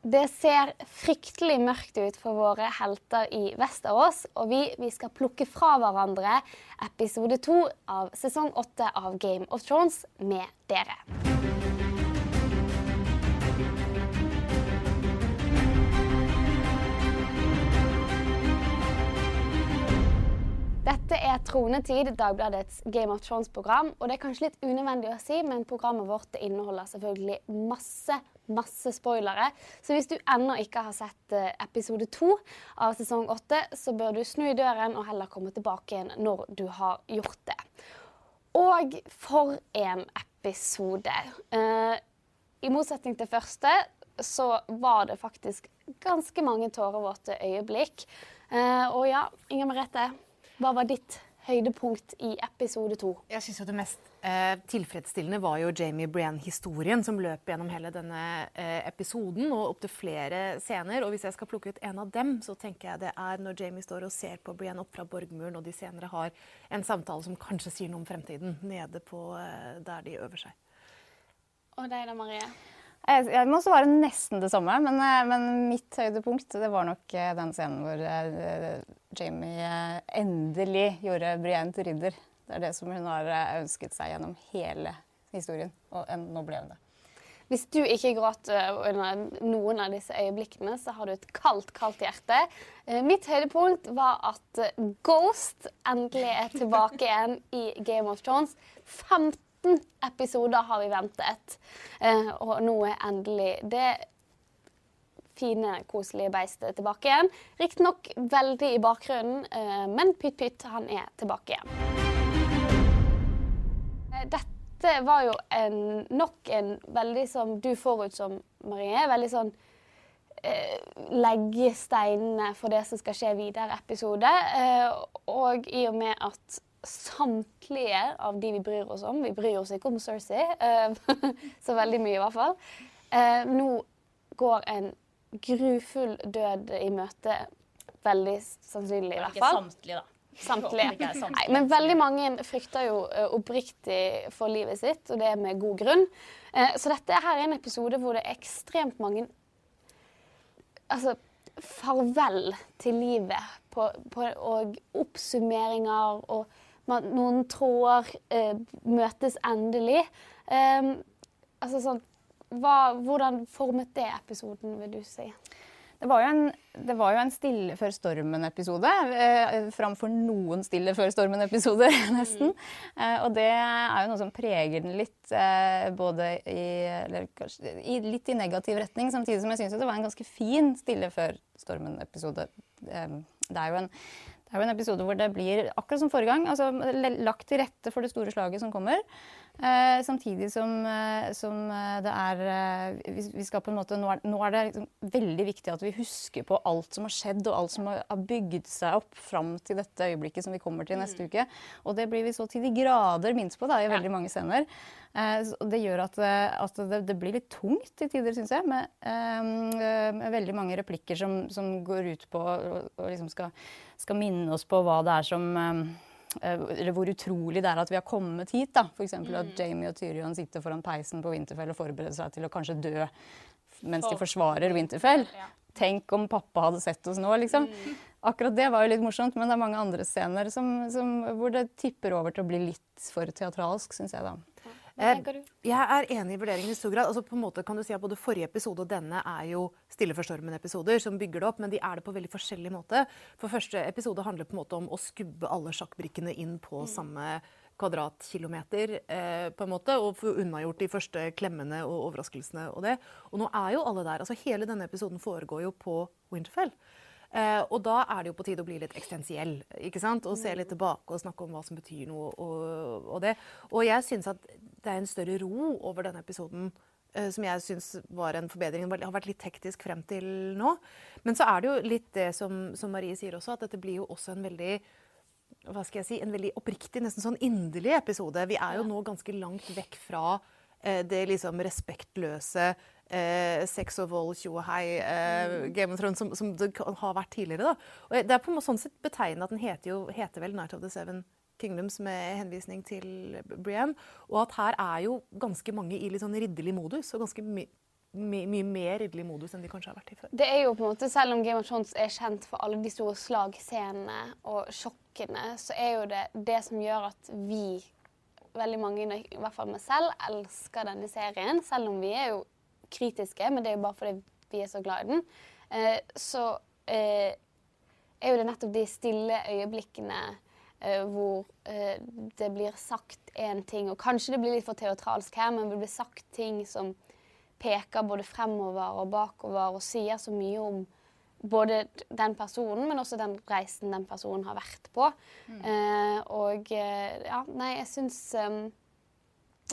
Det ser fryktelig mørkt ut for våre helter i Vesterås, og vi, vi skal plukke fra hverandre episode to av sesong åtte av Game of Thrones med dere. Dette er Tronetid, Dagbladets Game of Thrones-program. Og det er kanskje litt unødvendig å si, men programmet vårt inneholder selvfølgelig masse, masse spoilere. Så hvis du ennå ikke har sett eh, episode to av sesong åtte, så bør du snu i døren og heller komme tilbake igjen når du har gjort det. Og for en episode. Eh, I motsetning til første så var det faktisk ganske mange tårevåte øyeblikk. Eh, og ja, Inger Merete. Hva var ditt høydepunkt i episode to? Jeg synes jo Det mest eh, tilfredsstillende var jo Jamie Brienne-historien som løp gjennom hele denne eh, episoden og opptil flere scener. Og Hvis jeg skal plukke ut en av dem, så tenker jeg det er når Jamie står og ser på Brienne opp fra borgmuren, og de senere har en samtale som kanskje sier noe om fremtiden, nede på eh, der de øver seg. Og deg da, Marie? Jeg, må svare nesten det samme, men, eh, men, mitt høydepunkt det var nok eh, den scenen hvor uh, Jamie endelig gjorde Brienne til ridder. Det er det som hun har ønsket seg gjennom hele historien, og nå ble hun det. Hvis du ikke gråt under noen av disse øyeblikkene, så har du et kaldt, kaldt hjerte. Mitt høydepunkt var at Ghost endelig er tilbake igjen i Game of Thrones. 15 18 episoder har vi ventet, eh, og nå er endelig det fine, koselige beistet tilbake igjen. Riktignok veldig i bakgrunnen, eh, men Pytt Pytt, han er tilbake igjen. Eh, dette var jo en, nok en veldig som du forut Marie, veldig sånn legge steinene for det som skal skje videre episode. og i og med at samtlige av de vi bryr oss om. Vi bryr oss ikke om Cersei, uh, så veldig mye i hvert fall. Uh, nå går en grufull død i møte. Veldig sannsynlig, i hvert fall. Ikke samtlige, da. Samtlige. Nei, men veldig mange frykter jo uh, oppriktig for livet sitt, og det er med god grunn. så dette her er en episode hvor det er ekstremt mange Altså farvel til livet på, på, og oppsummeringer og noen tråder eh, møtes endelig. Um, altså sånn, hva, hvordan formet det episoden, vil du si? Det var jo en, var jo en Stille før stormen-episode. Eh, framfor noen Stille før stormen-episoder, nesten. Eh, og det er jo noe som preger den litt, eh, både i, eller, kanskje, i, litt i negativ retning, samtidig som jeg syns det var en ganske fin Stille før stormen-episode. Eh, det er jo en det er jo en episode hvor det blir akkurat som forrige gang, altså lagt til rette for det store slaget som kommer. Eh, samtidig som, eh, som, eh, det er eh, vi, skal på en måte, Nå er, nå er det liksom veldig viktig at vi husker på alt som har skjedd, og alt som har, bygd seg opp fram til dette øyeblikket som vi kommer til neste mm. uke. Og det blir vi så til de grader minst på da, i veldig mange scener. Eh, det gjør at, at det, det, blir litt tungt til tider, syns jeg, med, med, veldig mange replikker som, som går ut på og liksom skal skal minne oss på hva det er som eh, eller hvor utrolig det er at vi har kommet hit. da. F.eks. Mm. at Jamie og Tyrion sitter foran peisen på Winterfell og forbereder seg til å kanskje dø mens de forsvarer Winterfell. Tenk om pappa hadde sett oss nå, liksom. Mm. Akkurat det var jo litt morsomt, men det er mange andre scener som, som, hvor det tipper over til å bli litt for teatralsk, syns jeg. da. Eh, jeg er enig i vurderingen i stor grad. Altså, på en måte kan du si at Både forrige episode og denne er jo Stille for stormen-episoder som bygger det opp, men de er det på veldig forskjellig måte. For Første episode handler på en måte om å skubbe alle sjakkbrikkene inn på mm. samme kvadratkilometer, eh, på en måte, og få unnagjort de første klemmene og overraskelsene. Og det. Og nå er jo alle der. altså Hele denne episoden foregår jo på Winterfell. Eh, og da er det jo på tide å bli litt eksistensiell. ikke sant? Og se litt tilbake og snakke om hva som betyr noe. Og, og det. Og jeg syns at det er en større ro over denne episoden. Eh, som jeg syns var en forbedring. Det har vært litt hektisk frem til nå. Men så er det jo litt det som, som Marie sier også, at dette blir jo også en veldig hva skal jeg si, en veldig oppriktig, nesten sånn inderlig episode. Vi er jo nå ganske langt vekk fra eh, det liksom respektløse eh, sex og vold, tjo og hei, eh, mm. Game of Thrones, som, som, det har vært tidligere. Da. Og det er på en måte sånn sett betegnende at den heter, jo, heter vel Night of the Seven Kingdoms med henvisning til Brienne. Og at her er jo ganske mange i litt sånn ridderlig modus. Og ganske my mye mer ridderlig modus enn de kanskje har vært i før. Det er jo på en måte, Selv om Game of Thrones er kjent for alle de store slagscenene og sjokkene, så er jo det det som gjør at vi, veldig mange, i hvert fall meg selv, elsker denne serien. Selv om vi er jo kritiske, men det er jo bare fordi vi er så glad i den. Eh, så eh, er jo det nettopp de stille øyeblikkene eh, hvor det blir sagt én ting, og kanskje det blir litt for teatralsk her, men det blir sagt ting som peker både fremover og bakover og sier så mye om både den personen, men også den reisen den personen har vært på. Eh, og ja, nei, jeg syns eh,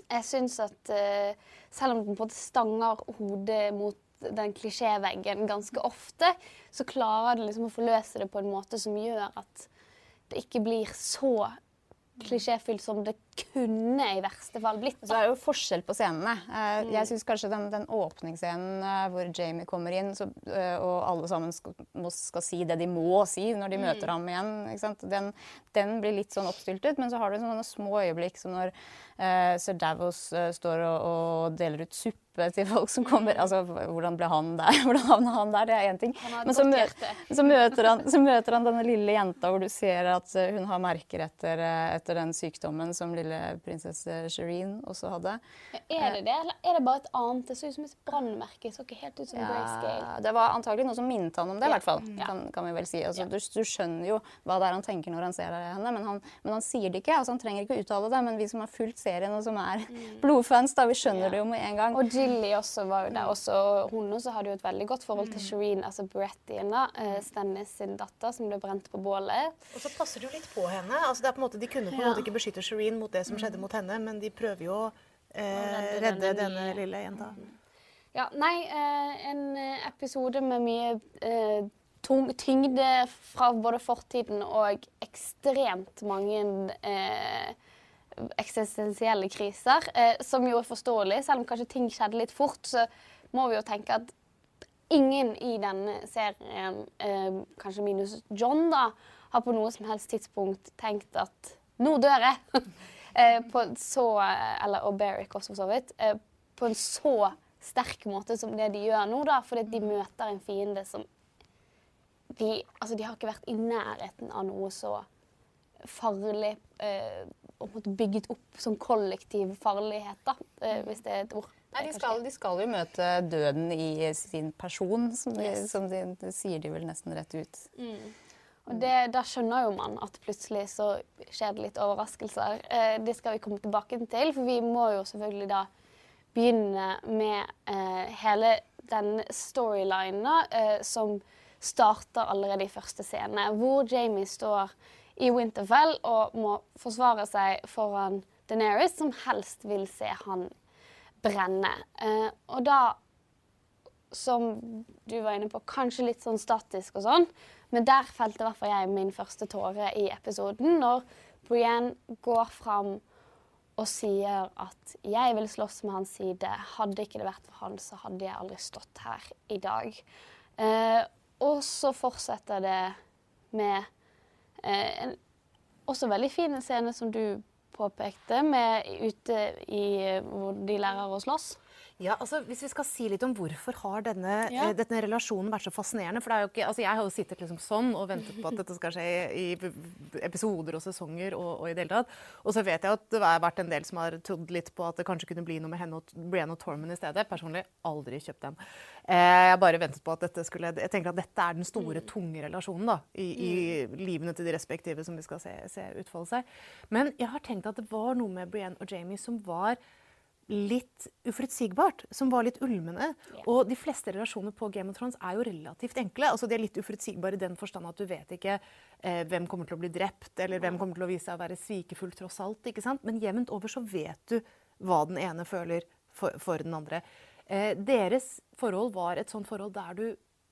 Jeg syns at eh, selv om den på en måte stanger hodet mot den klisjéveggen ganske ofte, så klarer det liksom å forløse det på en måte som gjør at det ikke blir så klisjéfylt som det kunne i verste fall blitt. Så er det jo forskjell på scenene. Eh, Jeg syns kanskje den, den åpningsscenen eh, hvor Jamie kommer inn, så, eh, og alle sammen skal, må, skal si det de må si når de møter ham igjen? Den, den blir litt sånn oppstyltet. Men så har du sånne små øyeblikk som når uh, sir Davos uh, står og, og deler ut suppe til folk som kommer. Altså, hvordan ble han der? Hvordan havna han der? Det er én ting. Men så, møter, så, møter han, så møter han denne lille jenta hvor du ser at hun har merker etter, etter den sykdommen som lille prinsesse Shireen også hadde. Er det det, eller er det bare et annet? Det så ut som et brannmerke. Så ikke helt ut som grayscale. Ja, det var antagelig noe som minnet han om det, i hvert fall. Ja. Kan, kan vi vel si. Altså, Ja. du, du skjønner jo hva det er han tenker når han ser henne, men han, men han sier det ikke. Altså, han trenger ikke å uttale det, men vi som har fulgt serien og som er blodfans, da, vi skjønner Mm. Ja. det jo med en gang. Og Jilly også var jo der. Også, og hun også hadde jo et veldig godt forhold til Shireen, altså Berettien, da, Stennis sin datter, som ble brent på bålet. Og så passer det jo litt på henne. Altså, det er på en måte, de kunne på en måte ikke beskytte Shireen mot det som skjedde mot henne, men de prøver jo å eh, redde denne lille jenta. Ja, nei, eh, en eh, episode med mye eh, tung, tyngde fra både fortiden og ekstremt mange eh, eksistensielle kriser, som jo er forståelig. Selv om kanskje ting skjedde litt fort, så må vi jo tenke at ingen i denne serien, eh, kanskje minus John, da, har på noe som helst tidspunkt tenkt at nå dør jeg. eh, på en så, eller, og Beric også, for så vidt. Eh, på en så sterk måte som det de gjør nå, da, fordi de møter en fiende som de, altså, de har ikke vært i nærheten av noe så farlig eh, og bygget opp som kollektiv farlighet, da, eh, hvis det er et ord. Nei, de, skal, de skal jo møte døden i sin person, som de, Yes. som de, sier de vel nesten rett ut. Og det, da skjønner jo man at plutselig så skjer det litt overraskelser. Eh, det skal vi komme tilbake til, for vi må jo selvfølgelig da begynne med eh, hele den storylinen eh, som starter allerede i første scene, hvor Jamie står i Winterfell og må forsvare seg foran Daenerys, som helst vil se han brenne. Eh, og da som du var inne på, kanskje litt sånn statisk og sånn. Men der felte i hvert fall jeg min første tåre i episoden, når Brienne går fram og sier at 'jeg vil slåss med hans side'. Hadde ikke det vært for han, så hadde jeg aldri stått her i dag. Eh, og så fortsetter det med eh, en også veldig fin scene som du påpekte, med ute i hvor de lærer å slåss. Ja, altså Hvis vi skal si litt om hvorfor har denne, Ja. eh, denne relasjonen vært så fascinerende for det er jo ikke, altså Jeg har jo sittet liksom sånn og ventet på at dette skal skje i b- episoder og sesonger. Og, og i det hele tatt. Og så vet jeg at det har vært en del som har trodd litt på at det kanskje kunne bli noe med henne og Brienne og Tormund i stedet. Personlig aldri kjøpt den. Eh, jeg bare ventet på at dette skulle Jeg tenker at dette er den store, tunge relasjonen da, i, i livene til de respektive som vi skal se, se utfolde seg. Men jeg har tenkt at det var noe med Brienne og Jamie som var litt uforutsigbart, som var litt ulmende. Og de fleste relasjoner på Game of Thrones er jo relativt enkle. Altså, de er litt uforutsigbare i den forstand at du vet ikke eh, hvem kommer til å bli drept, eller hvem kommer til å vise seg å være svikefull tross alt. ikke sant? Men jevnt over så vet du hva den ene føler for, for den andre. Eh, deres forhold var et sånt forhold der du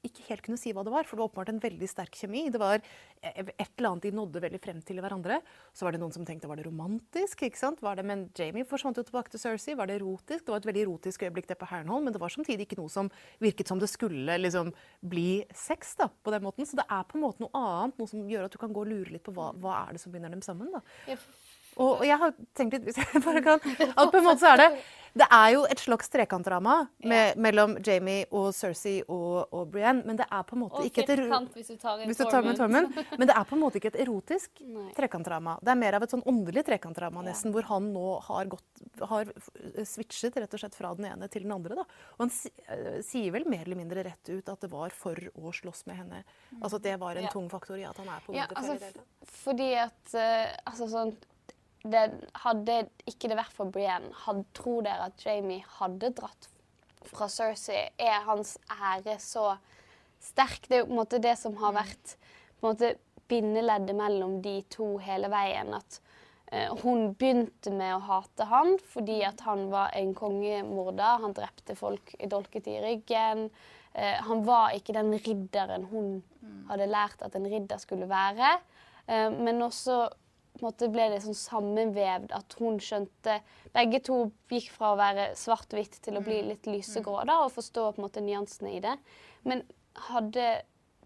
ikke helt kunne si hva det var, for det var åpenbart en veldig sterk kjemi. Det var eh, et eller annet de nådde veldig frem til hverandre. Så var det noen som tenkte var det romantisk? ikke sant? Var det, men Jamie forsvant jo tilbake til Cersei. Var det erotisk? Det var et veldig erotisk øyeblikk det på Herrenholm, men det var samtidig ikke noe som virket som det skulle liksom bli sex da, på den måten. Så det er på en måte noe annet, noe som gjør at du kan gå og lure litt på hva, hva er det som binder dem sammen. da. Ja, Og, og jeg har tenkt litt, hvis jeg bare kan, at på en måte så er det det er jo et slags trekantdrama ja. mellom Jamie og Cersei og, og Brienne, men det er på en måte Og ikke et hvis du tar hvis du tar med Tormund. Men det er på en måte ikke et erotisk Nei. trekantdrama. Det er mer av et sånn åndelig trekantdrama, nesten, hvor han nå har, gått, har switchet rett og slett fra den ene til den andre. Da. Og han si, eh, sier vel mer eller mindre rett ut at det var for å slåss med henne. Altså at det var en Ja. tung faktor i at han er på Ja, motet altså, fordi at uh, altså sånn det, Hadde ikke det vært for Brienne, hadde, tror dere at Jamie hadde dratt fra Cersei? Er hans ære så sterk? Det er jo på en måte det som har vært på en måte bindeleddet mellom de to hele veien. At eh, hun begynte med å hate han fordi at han var en kongemorder. Han drepte folk i dolket i ryggen. Eh, han var ikke den ridderen hun hadde lært at en ridder skulle være. Eh, men også måte ble det sånn sammenvevd at hun skjønte Begge to gikk fra å være svart-hvitt til å bli litt lysegrå da, og forstå på en måte nyansene i det. Men hadde,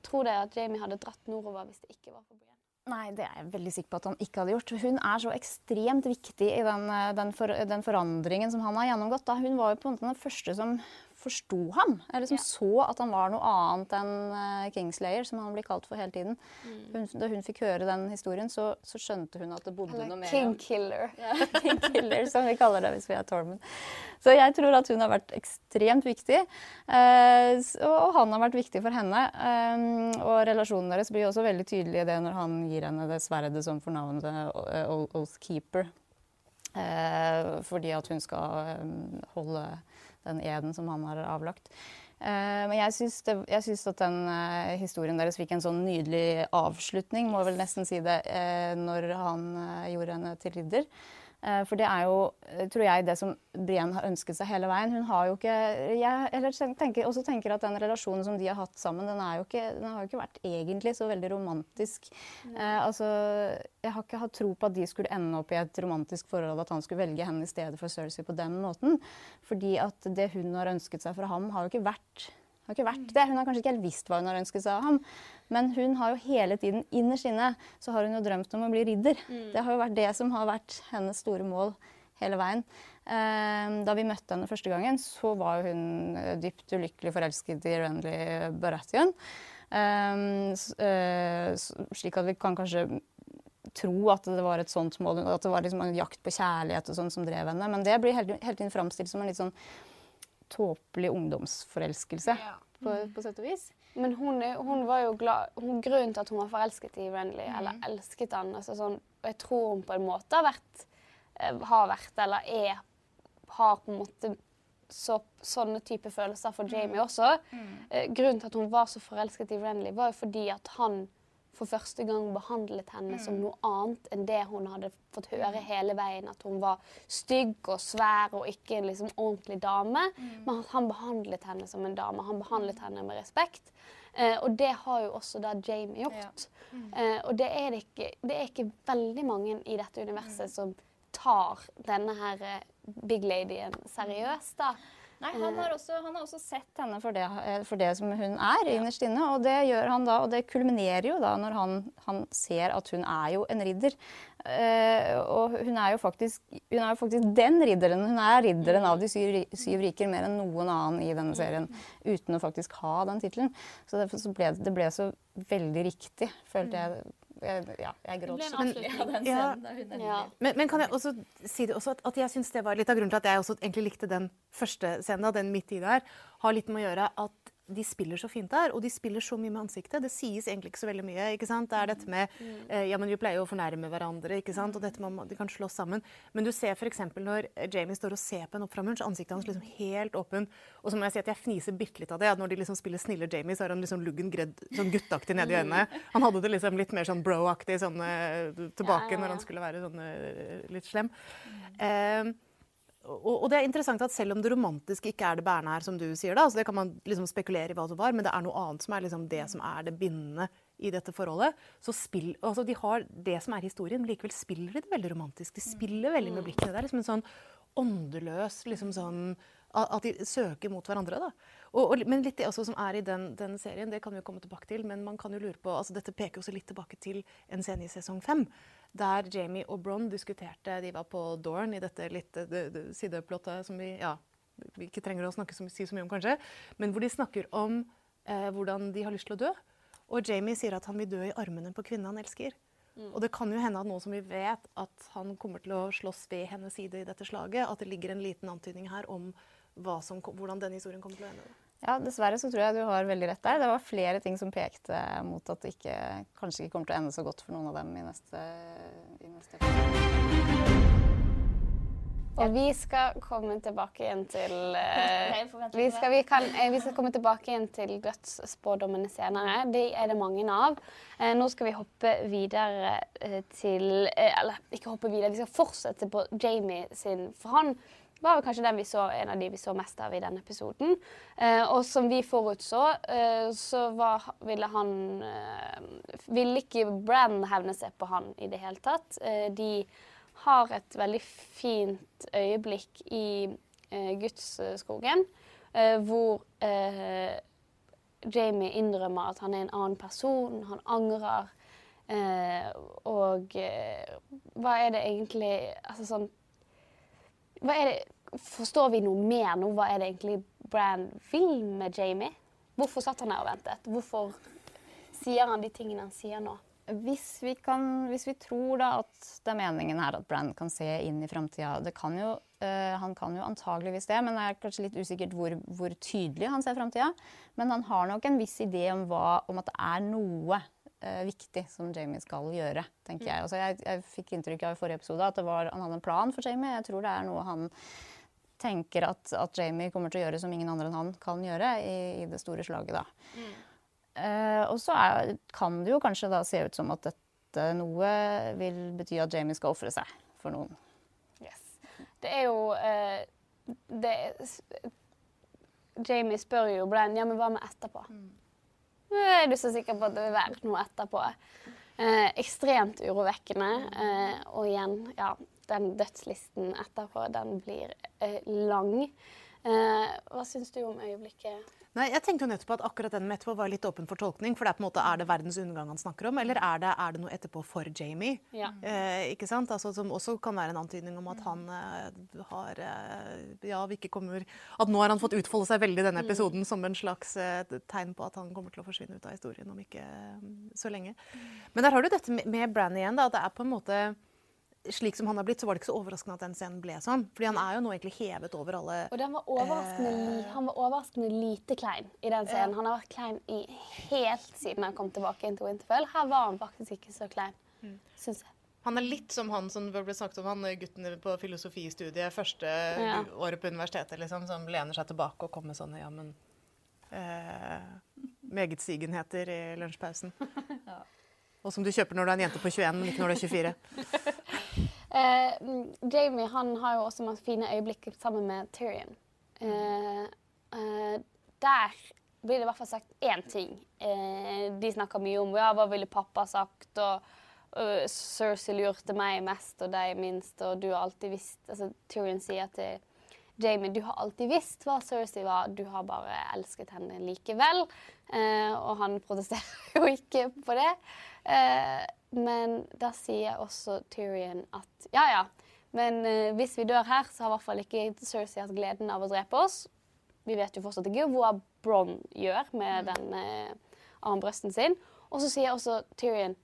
tror dere at Jamie hadde dratt nordover hvis det ikke var for Brienne? Nei, det er jeg veldig sikker på at han ikke hadde gjort. Hun er så ekstremt viktig i den, eh, den, for, den forandringen som han har gjennomgått. Da. Hun var jo på en måte den første som forsto ham, eller som Ja. så at han var noe annet enn eh, Kingslayer, som han blir kalt for hele tiden. Hun, da hun fikk høre den historien, så, så skjønte hun at det bodde noe mer King Killer. ja, King Killer, som vi kaller det hvis vi er Tormund. Så jeg tror at hun har vært ekstremt viktig. Eh, og han har vært viktig for henne. Eh, og relasjonen deres blir også veldig tydelig i det når han gir henne det sverdet som fornavnet navnet O- Oathkeeper. Eh, fordi at hun skal holde den eden som han har avlagt. Eh, men jeg syns, jeg at den eh, historien deres fikk en sånn nydelig avslutning, må vel nesten si det, eh, når han gjorde henne til ridder. Eh, for det er jo, eh, tror jeg, det som Brienne har ønsket seg hele veien. Hun har jo ikke Jeg eller tenker, også tenker at den relasjonen som de har hatt sammen, den, er jo ikke, den har jo ikke vært egentlig så veldig romantisk. Eh, altså, jeg har ikke hatt tro på at de skulle ende opp i et romantisk forhold, at han skulle velge henne i stedet for Cersei på den måten. Fordi at det hun har ønsket seg fra ham, har jo ikke vært har ikke vært det. Hun har kanskje ikke helt visst hva hun har ønsket seg av ham. Men hun har jo hele tiden innerst inne så har hun jo drømt om å bli ridder. Det har jo vært det som har vært hennes store mål hele veien. Eh, Da vi møtte henne første gangen, så var hun eh, dypt ulykkelig forelsket i Renly Baratheon. Eh, s- eh, Slik at vi kan kanskje tro at det var et sånt mål, at det var liksom en jakt på kjærlighet og sånn som drev henne. Men det blir hele, hele tiden framstilt som en litt sånn tåpelig ungdomsforelskelse, på, på sett og vis. Men hun, hun var jo glad hun, Grunnen til at hun var forelsket i Renly, Mm. eller elsket han altså sånn, jeg tror hun på en måte har vært, eh, har vært eller er Har på en måte så, sånne type følelser for. Jamie også. Mm. grunnen til at hun var så forelsket i Renly, var jo fordi at han for første gang behandlet henne Mm. som noe annet enn det hun hadde fått høre hele veien. At hun var stygg og svær og ikke en liksom ordentlig dame. Mm. Men han behandlet henne som en dame. Han behandlet henne med respekt. Eh, og det har jo også da Jamie gjort. Eh, og det er, det, ikke, det er ikke veldig mange i dette universet som tar denne her eh, big ladyen seriøst, da. Nei, han har, også, han har også sett henne for det, eh, for det som hun er innerst inne. Og det gjør han da, og det kulminerer jo da når han, han ser at hun er jo en ridder. Uh, og hun er jo faktisk, hun er jo faktisk den ridderen. Hun er ridderen av de syv, syv riker mer enn noen annen i denne serien. Uten å faktisk ha den tittelen. Så det, så ble det, det ble så veldig riktig, følte jeg. Ja, jeg gråt ble en skikkelig av den Ja. da Ja. Men, men kan jeg også si det også at, at jeg synes det var litt av grunnen til at jeg også egentlig likte den første scenen, den midt i der, har litt med å gjøre at de spiller så fint der, og de spiller så mye med ansiktet. Det sies egentlig ikke så veldig mye. ikke sant? Det er dette med eh, Ja, men vi pleier jo å fornærme hverandre, ikke sant? og dette med at de kan slåss sammen. Men du ser f.eks. når Jamie står og ser på henne opp fra muren, så er ansiktet hans liksom helt åpen. Og så må jeg si at jeg fniser bitte litt av det. at Når de liksom spiller snille Jamie, så har han liksom luggen gredd sånn gutteaktig nedi øynene. Han hadde det liksom litt mer sånn bro-aktig sånn eh, tilbake Ja, ja, ja. når han skulle være sånn eh, litt slem. Eh, og, det er interessant at selv om det romantiske ikke er det bærende her, som du sier, da, så det kan man liksom spekulere i hva som var, men det er noe annet som er liksom det som er det bindende i dette forholdet. Så spill, altså De har det som er historien, men likevel spiller de det veldig romantisk. De spiller veldig med blikkene. Det er liksom en sånn åndeløs liksom sånn At de søker mot hverandre. da. Og, og, men litt det som er i den, den serien, det kan vi jo komme tilbake til. Men man kan jo lure på, altså dette peker også litt tilbake til en scene i sesong fem. Der Jamie og Bron diskuterte De var på Dorn i dette litt det, sideplottet som vi ja, vi ikke trenger å snakke så, si så mye om, kanskje. Men hvor de snakker om eh, hvordan de har lyst til å dø. Og Jamie sier at han vil dø i armene på kvinnen han elsker. Og det kan jo hende at nå som vi vet at han kommer til å slåss ved hennes side i dette slaget, at det ligger en liten antydning her om som, hvordan denne historien kommer til å ende. Ja, Dessverre så tror jeg du har veldig rett der. Det var flere ting som pekte mot at det ikke, kanskje ikke kommer til å ende så godt for noen av dem i neste, i neste. Og vi skal komme tilbake igjen til uh, vi, skal, vi, kan, uh, vi skal komme tilbake igjen til dødsspådommene senere. De er det mange av. Uh, nå skal vi hoppe videre til Eller ikke hoppe videre, vi skal fortsette på Jamie sin. For han var kanskje så, en av de vi så mest av i denne episoden. Eh, og som vi forutså, eh, så var, ville han eh, Ville ikke Bran hevne seg på han i det hele tatt. Eh, de har et veldig fint øyeblikk i eh, Gudsskogen, eh, hvor Jamie innrømmer at han er en annen person, han angrer. Og hva er det egentlig Altså sånn det, Forstår vi noe mer nå? Hva er det egentlig Bran vil med Jamie? Hvorfor satt han her og ventet? Hvorfor sier han de tingene han sier nå? Hvis vi, kan, hvis vi tror at det er meningen her at Brand kan se inn i framtida eh, Han kan jo antageligvis det, men det er kanskje litt usikkert hvor, hvor tydelig han ser framtida. Men han har nok en viss idé om, hva, om at det er noe eh, viktig som Jamie skal gjøre, tenker jeg. Altså, jeg. Jeg fikk inntrykk av i forrige episode at det var, han hadde en plan for Jamie. Jeg tror det er noe han tenker at, at Jamie kommer til å gjøre som ingen andre enn han kan gjøre i, i det store slaget. da. Eh, og så er, kan det jo kanskje da se ut som at dette noe vil bety at Jamie skal ofre seg for noen. Yes. Det er jo eh, det, Jamie spør jo Bran ja, men hva med etterpå. Er du så sikker på at det vil være noe etterpå? Eh, ekstremt urovekkende. Eh, og igjen, ja, den dødslisten etterpå, den blir eh, lang. Eh, hva syns du om øyeblikket? Nei, jeg tenkte jo nettopp at akkurat den med etterpå var litt åpen for tolkning. For det er på en måte, er det verdens undergang han snakker om, eller er det, er det noe etterpå for Jamie? Ja. Eh, ikke sant? Altså, som også kan være en antydning om at han eh, har eh, Ja, vi ikke kommer At nå har han fått utfolde seg veldig i denne episoden som en slags eh, tegn på at han kommer til å forsvinne ut av historien om ikke eh, så lenge. Men der har du dette med, med Bran igjen, da. At det er på en måte slik som han har blitt, så var det ikke så overraskende at den scenen ble sånn. Fordi han er jo nå egentlig hevet over alle Og den var overraskende li, han var overraskende lite klein i den scenen. Han har vært klein i helt siden han kom tilbake inn til Winterfell. Her var han faktisk ikke så klein, syns jeg. Han er litt som han som ble snakket om, han gutten på filosofistudiet første Ja. året på universitetet, liksom, som lener seg tilbake og kommer sånn ja, men eh, Megetsigenheter i lunsjpausen. Og som du kjøper når du er en jente på 21, men ikke når du er 24. Eh, Jamie han har jo også masse fine øyeblikk sammen med Tyrion. Eh, eh, der blir det i hvert fall sagt én ting. Eh, de snakker mye om ja, hva ville pappa sagt, og uh, Cersei lurte meg mest og deg minst, og du har alltid visst altså, Tyrion sier til Jamie du har alltid visst hva Cersei var, du har bare elsket henne likevel. Eh, og han protesterer jo ikke på det. Eh, men da sier også Tyrion at ja, ja, men eh, hvis vi dør her, så har i hvert fall ikke Cersei hatt gleden av å drepe oss. Vi vet jo fortsatt ikke hva Bronn gjør med den eh, armbrøsten sin. Og så sier også Tyrion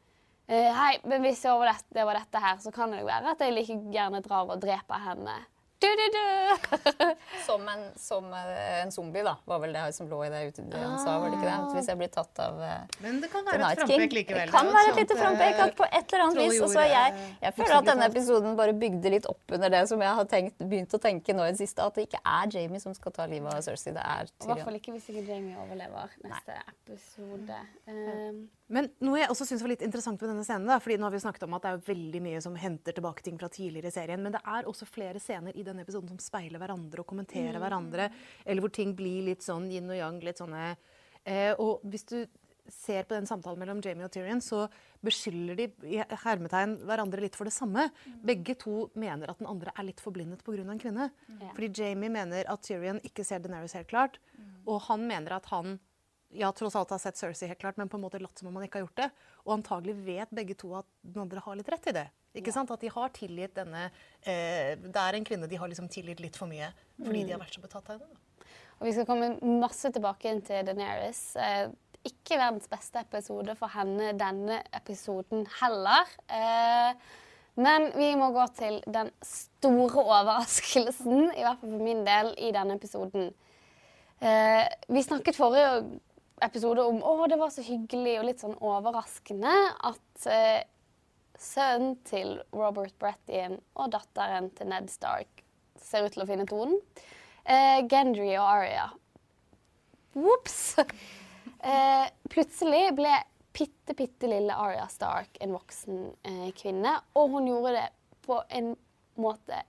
eh, Hei, men hvis det var dette, det var dette her, så kan det jo være at jeg like gjerne drar og dreper henne. Du, du, du. Som en, som eh, en zombie, da, var vel det som lå i det, ut- han sa. var det ikke det? Hvis jeg blir tatt av eh, Men det kan være et frampek likevel. Det kan være et lite eh, frampek at på et eller annet vis. Og så er jeg, eh, jeg føler at denne episoden bare bygde litt opp under det som jeg har tenkt, begynt å tenke nå i det siste, at det ikke er Jamie som skal ta livet av Cersei. Det er Tyrion. I hvert fall ikke hvis ikke Jamie overlever neste episode. Um, Men noe jeg også synes var litt interessant med denne scenen, da, fordi nå har vi snakket om at det er veldig mye som henter tilbake ting fra tidligere i serien, men det er også flere scener i denne episoden som speiler hverandre og kommenterer hverandre, eller hvor ting blir litt sånn yin og yang, litt sånne eh, Og hvis du ser på den samtalen mellom Jamie og Tyrion, så beskylder de i hermetegn hverandre litt for det samme. Begge to mener at den andre er litt forblindet pga. en kvinne. Mm. Fordi Jamie mener at Tyrion ikke ser Deneris helt klart, og han mener at han ja, tross alt har sett Cersei helt klart, men på en måte latt som om han ikke har gjort det. Og antagelig vet begge to at den andre har litt rett i det. Ikke sant? At de har tilgitt denne eh, Det er en kvinne de har liksom tilgitt litt for mye fordi de har vært så betatt av henne. da. Og vi skal komme masse tilbake inn til Daenerys. Eh, ikke verdens beste episode for henne denne episoden heller. Eh, men vi må gå til den store overraskelsen, i hvert fall for min del, i denne episoden. Eh, vi snakket forrige episode om å, det var så hyggelig og litt sånn overraskende at eh, sønnen til Robert Brettian og datteren til Ned Stark ser ut til å finne tonen. Eh, Gendry og Arya. Ops! Eh, plutselig ble bitte, bitte lille Arya Stark en voksen eh, kvinne, og hun gjorde det på en måte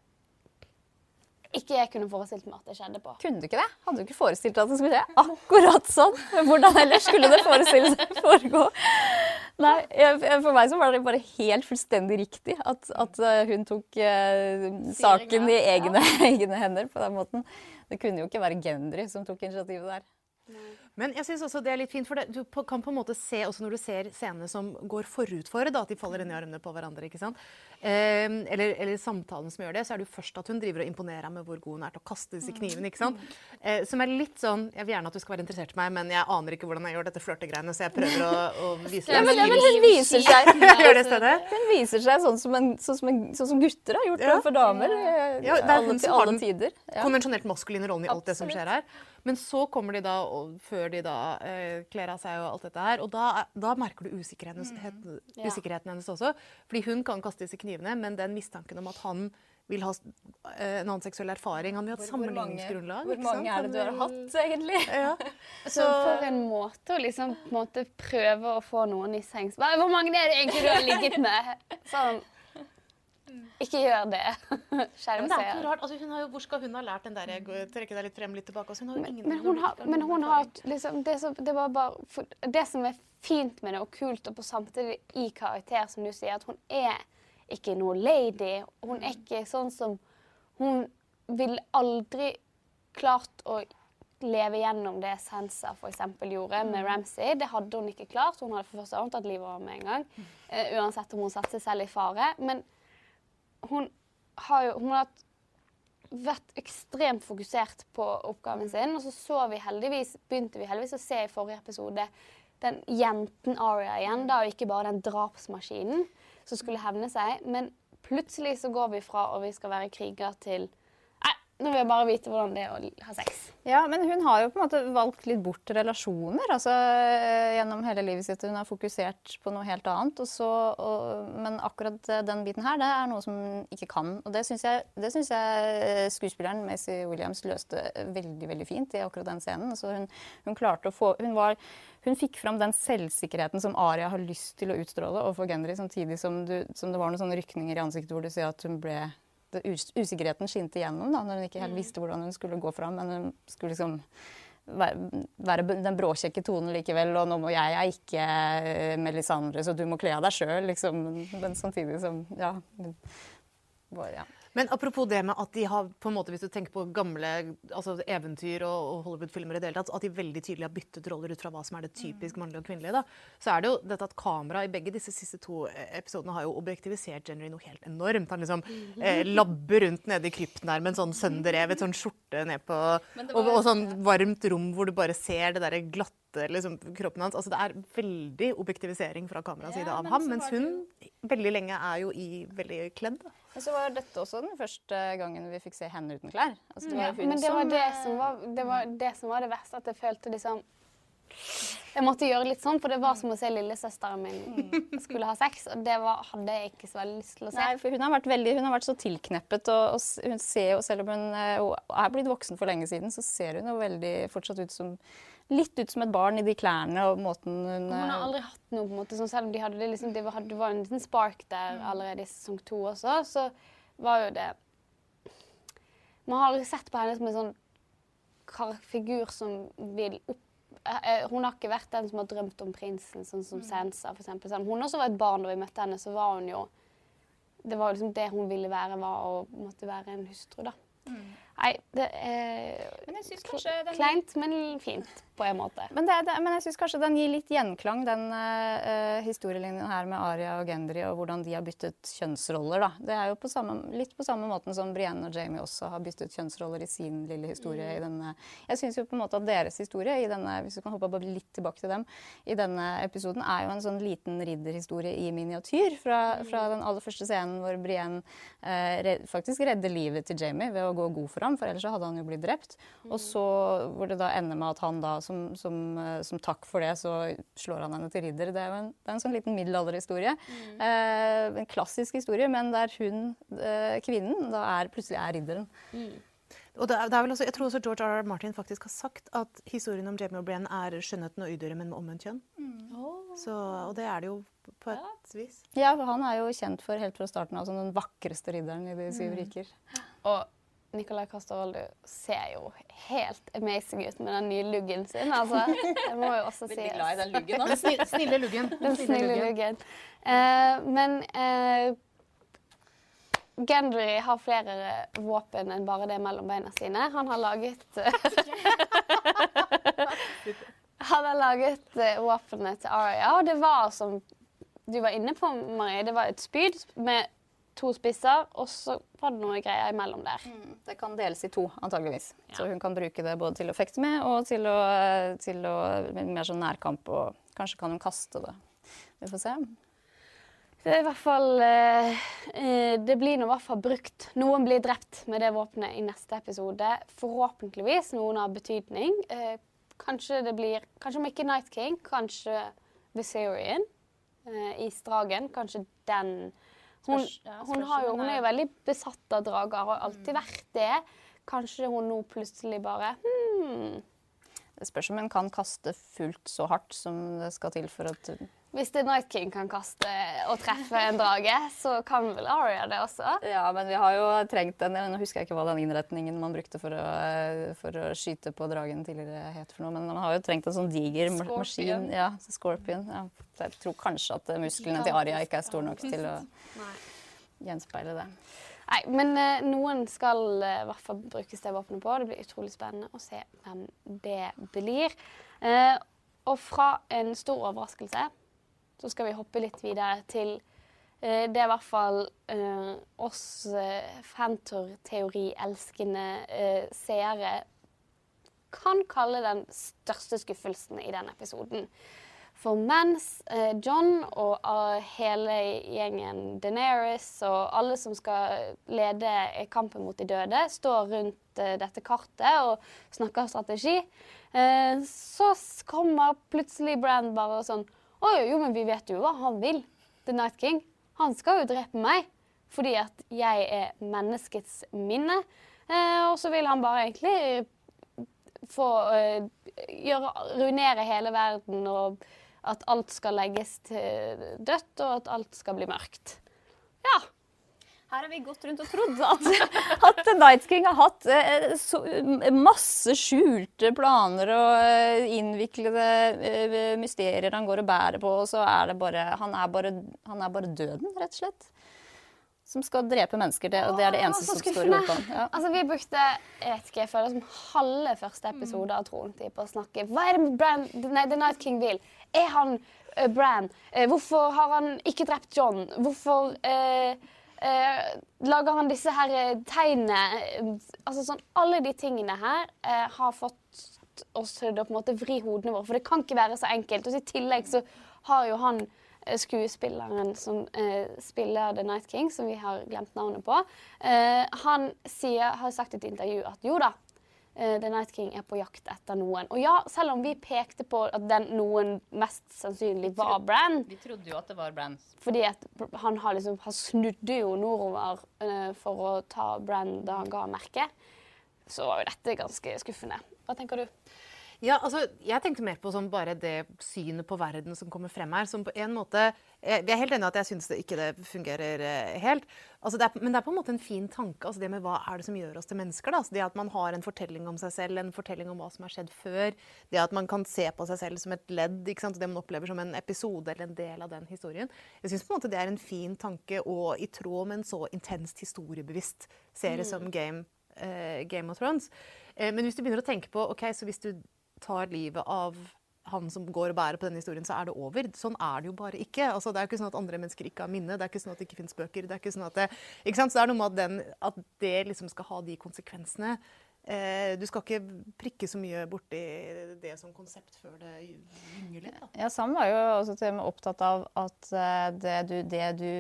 ikke jeg kunne forestilt meg at det skjedde på. Kunne du ikke det? Hadde du ikke forestilt deg at det skulle skje akkurat sånn? Hvordan ellers skulle det forestille seg foregå? Nei, For meg så var det bare helt fullstendig riktig at, at eh, hun tok eh, saken i egne, egne hender på den måten. Det kunne jo ikke være Gendry som tok initiativet der. Men jeg synes også det er litt fint, for det, du kan på en måte se også når du ser scenene som går forut for da, at de faller inn i armene på hverandre. ikke sant? Eh, eller, eller samtalen som gjør det, så er det jo først at hun driver og imponerer med hvor god hun er til å kaste disse knivene. ikke sant? Eh, som er litt sånn Jeg vil gjerne at du skal være interessert i meg, men jeg aner ikke hvordan jeg gjør dette flørtegreiene, så jeg prøver å, å vise Ja, deg men, ja, men hun viser seg Gjør det stedet? Hun viser seg sånn som, en, sånn som, en, sånn som gutter har gjort Ja. for damer. eh, Ja, det er hun til som har alle den. Ja. konvensjonelt maskuline rollen i alt det som skjer her. Men så kommer de da, og før de da eh, kler av seg og alt dette her, og da, da merker du usikkerheten, het- Ja. usikkerheten hennes også. Fordi hun kan kaste disse knivene, men den mistanken om at han vil ha eh, en annen seksuell erfaring Han vil ha et Hvor mange, sammenligningsgrunnlag. hvor mange er det du har hatt, egentlig? Ja. Så for en måte å liksom måte prøve å få noen i sengs. Hvor mange er det egentlig du har ligget med? Sånn. Ikke gjør det, kjære Men det er ikke rart. Altså, hun har jo, hvor skal hun ha lært den der jeg går- trekke deg litt frem, litt tilbake? Altså, hun har jo ingen men hun har, men hun har liksom, det, som, det, var bare, det som er fint med det, og kult, og på samtidig i karakter, som du sier, at hun er ikke noe lady. Hun er ikke sånn som Hun ville aldri klart å leve gjennom det Sansa for eksempel gjorde med Ramsay. Det hadde hun ikke klart. Hun hadde for første gang tatt livet av med en gang. Uh, uansett om hun satte seg selv i fare. Men hun har jo hun har vært ekstremt fokusert på oppgaven sin. Og så så vi heldigvis, begynte vi heldigvis å se i forrige episode den jenten Aria igjen, da, og ikke bare den drapsmaskinen som skulle hevne seg. Men plutselig så går vi fra og vi skal være kriger til Nå vil jeg bare vite hvordan det er å ha sex. Ja, men hun har jo på en måte valgt litt bort relasjoner altså, eh, gjennom hele livet sitt. Hun har fokusert på noe helt annet. Og så, og, men akkurat eh, den biten her, det er noe som hun ikke kan. Og det syns jeg, jeg eh, skuespilleren Macy Williams løste veldig veldig fint i akkurat den scenen. Altså, hun, hun klarte å få hun, var, hun fikk fram den selvsikkerheten som Aria har lyst til å utstråle overfor Gendry, samtidig som, du, som det var noen sånne rykninger i ansiktet hvor du ser at hun ble usikkerheten skinte igjennom da, når hun ikke helt visste hvordan hun skulle gå fram. Men hun skulle liksom være, den bråkjekke tonen likevel. Og nå må jeg, jeg ikke eh, Melisandre, så du må kle av deg sjøl, liksom. Men samtidig som Ja. Bare, ja. Men apropos det med at de har, på en måte, hvis du tenker på gamle altså eventyr og, og Hollywood-filmer i det hele tatt, at de veldig tydelig har byttet roller ut fra hva som er det typisk mannlige og kvinnelige. da, Så er det jo dette at kamera i begge disse siste to episodene har jo objektivisert Jenry noe helt enormt. Han liksom eh, labber rundt nede i krypten der med en sånn sønderrevet sånn skjorte ned på og, og sånn varmt rom hvor du bare ser det derre glatte liksom, kroppen hans. Altså Det er veldig objektivisering fra kameraets side Ja, av men ham, mens hun hun veldig lenge er jo i veldig kledd. Men så var dette også den første gangen vi fikk se henne uten klær. Altså, det var Ja, men det var det eh, som var det, var det som var det verste, at jeg følte liksom Jeg måtte gjøre litt sånn, for det var som å se lillesøsteren min skulle ha sex, og det var, hadde jeg ikke så veldig lyst til å se. Nei, for hun har vært, veldig, hun har vært så tilkneppet, og, og hun ser jo, selv om hun hun er blitt voksen for lenge siden, så ser hun jo veldig fortsatt ut som Litt ut som et barn i de klærne og måten hun Hun har eh, aldri hatt noe, på en måte, sånn, selv om de hadde det, liksom, det, var, det var en liten spark der allerede i sesong to også, så var jo det Man har aldri sett på henne som en sånn figur som vil opp eh, Hun har ikke vært den som har drømt om prinsen, sånn som Sansa for. Selv om hun også var et barn da vi møtte henne, så var hun jo Det var liksom det hun ville være, var å måtte være en hustru, da. Nei, det er Men jeg synes kanskje den- kleint, men fint på en måte. Men, det, det, men jeg syns kanskje den gir litt gjenklang, den uh, historielinjen her med Aria og Gendry og hvordan de har byttet kjønnsroller. da. Det er jo på samme, litt på samme måten som Brienne og Jamie også har byttet kjønnsroller i sin lille historie. i denne. Jeg syns jo på en måte at deres historie, i denne, hvis du kan hoppe bare litt tilbake til dem, i denne episoden er jo en sånn liten ridderhistorie i miniatyr. Fra, fra den aller første scenen hvor Brienne uh, red, faktisk redder livet til Jamie ved å gå god for ham, for ellers hadde han jo blitt drept. Og så hvor det da ender med at han da, som, som, eh, som takk for det, så slår han henne til ridder. Det er jo en, det er en sånn liten middelalderhistorie. Eh, en klassisk historie, men der hun, eh, kvinnen, da er, plutselig er ridderen. Og det er, det er vel også, jeg tror også George R. R. Martin faktisk har sagt at historien om Jamie O'Brien er skjønnheten og udyret, men med omvendt kjønn. Så, og det er det jo på et vis. Ja, for han er jo kjent for helt fra starten av som den vakreste ridderen i De syv riker. Og Nicolai Casteroldu ser jo helt amazing ut med den nye luggen sin. Altså, det må jo også sies. den luggen. Den snille, snille luggen. Den snille luggen. Eh, men eh, Gendry har flere våpen enn bare det mellom beina sine. Han har laget Han har laget eh, våpenet til Arya, og det var som du var inne på, Marie, det var et spyd med to spisser, og så var det noe greier imellom der. Det kan deles i to, antageligvis. Så hun kan bruke det både til å fekte med og til å, til å mer sånn nærkamp. Og kanskje kan hun kaste det. Vi får se. Det er i hvert fall eh, eh, Det blir nå i hvert fall brukt. Noen blir drept med det våpenet i neste episode. Forhåpentligvis noen av betydning. Eh, kanskje det blir Kanskje om ikke Night King, kanskje Viserion i Stragen. Kanskje den hun, hun, har jo, hun er jo veldig besatt av drager, har alltid vært det. Kanskje hun nå plutselig bare hmm, Det spørs om hun kan kaste fullt så hardt som det skal til for at Hvis det Night King kan kaste og treffe en drage, så kan vel Aria det også? Ja, men vi har jo trengt den Nå husker jeg ikke hva den innretningen man brukte for å, for å skyte på dragen tidligere het for noe, men man har jo trengt en sånn diger Scorpion. maskin. Ja, Scorpion. Ja. Jeg tror kanskje at musklene til Aria ikke er store nok til å gjenspeile det. Nei, men eh, noen skal eh, i hvert fall brukes det våpenet på. Det blir utrolig spennende å se hvem det blir. Eh, og fra en stor overraskelse så skal vi hoppe litt videre til eh, det er i hvert fall eh, oss eh, Fantor-teori-elskende eh, seere kan kalle den største skuffelsen i den episoden. For mens eh, John og eh, hele gjengen Daenerys og alle som skal lede kampen mot de døde, står rundt eh, dette kartet og snakker strategi, så kommer plutselig Brand bare sånn Oi, jo, men vi vet jo hva han vil. The Night King. Han skal jo drepe meg fordi at jeg er menneskets minne. Eh, og så vil han bare egentlig få eh, gjøre, ruinere hele verden, og at alt skal legges til dødt, og at alt skal bli mørkt. Ja. Her har vi gått rundt og trodd at, at The Night King har hatt eh, så, masse skjulte planer og eh, innviklede eh, mysterier han går og bærer på, og så er det bare han, er bare han er bare døden, rett og slett. Som skal drepe mennesker. Det, og det er det eneste Åh, som står i hodet på. Ja. Altså, vi brukte jeg vet ikke, jeg føler som halve første episode av Trontid på å snakke Hva er det Brand, nei, The Night King vil? Er han uh, Bran? Uh, hvorfor har han ikke drept John? Hvorfor eh, eh, lager han disse her eh, tegnene? Eh, Altså sånn, Alle de tingene her eh, har fått oss til å på en måte vri hodene våre, for det kan ikke være så enkelt. Og I tillegg så har jo han eh, skuespilleren som eh, spiller The Night King, som vi har glemt navnet på, eh, han sier, har sagt i et intervju at jo da, The Night King er på jakt etter noen. Og ja, selv om vi pekte på at den noen mest sannsynlig var Bran, Vi trodde jo at det var Bran. fordi at han, har liksom, han snudde jo nordover uh, for å ta Bran da han ga merket, så var jo dette ganske skuffende. Hva tenker du? Ja, altså, jeg tenkte mer på sånn bare det synet på verden som kommer frem her. Som på en måte Jeg er helt enig i at jeg syns det ikke det fungerer eh, helt. Altså, det er, men det er på en måte en fin tanke. Altså, det med hva er det som gjør oss til mennesker? Da? Altså, det at man har en fortelling om seg selv, en fortelling om hva som har skjedd før. Det at man kan se på seg selv som et ledd, ikke sant? det man opplever som en episode eller en del av den historien. Jeg syns det er en fin tanke og i tråd med en så intenst historiebevisst serie mm. som Game, uh, Game of Thrones. Eh, men hvis du begynner å tenke på ok, så hvis du tar livet av han som går og bærer på denne historien, så er det over. Sånn er det jo bare ikke. Altså, det er jo ikke sånn at andre mennesker ikke har minne. Det er ikke sånn at det ikke finnes bøker. Det er ikke sånn at det, ikke sant? Så det er noe med at, den, at det liksom skal ha de konsekvensene. Eh, du skal ikke prikke så mye borti det som konsept før det gynger litt. Da. Ja, Sam var jo også opptatt av at eh, det du, det du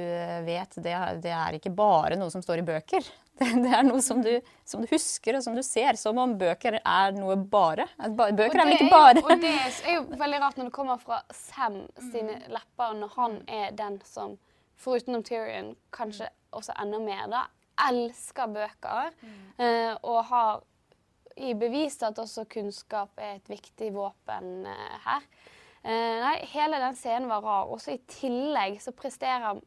vet, det, det, er ikke bare noe som står i bøker. Det, det er noe som du, som du, husker og som du ser, som om bøker er noe bare. Bøker er vel ikke bare. og det er jo veldig rart når det kommer fra Sam sine mm. lepper, når han er den som, foruten om Tyrion, kanskje også enda mer, da, elsker bøker. Mm. Uh, og har i bevist at også kunnskap er et viktig våpen uh, her. Uh, nei, hele den scenen var rar. Også i tillegg så presterer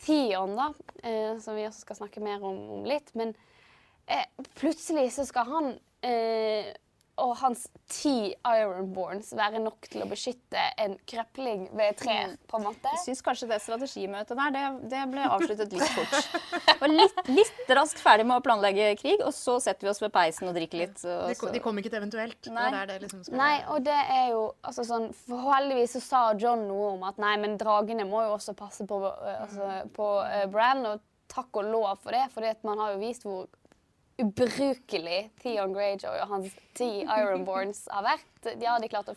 Theon, da, eh, som vi også skal snakke mer om, om litt. Men eh, plutselig så skal han eh, og hans ti Ironborns være nok til å beskytte en krepling ved et tre? Mm. på en måte? Jeg syns kanskje det strategimøtet der det, det ble avsluttet litt fort. Var litt, litt raskt ferdig med å planlegge krig, og så setter vi oss ved peisen og drikker litt. Og de, kom, de kom ikke til eventuelt? Nei, det det liksom nei og det er jo altså sånn Heldigvis så sa John noe om at nei, men dragene må jo også passe på, uh, altså, på uh, Bran, og takk og lov for det, for man har jo vist hvor ubrukelig Theon Greyjoy og hans ti Ironborns har vært. De hadde klart å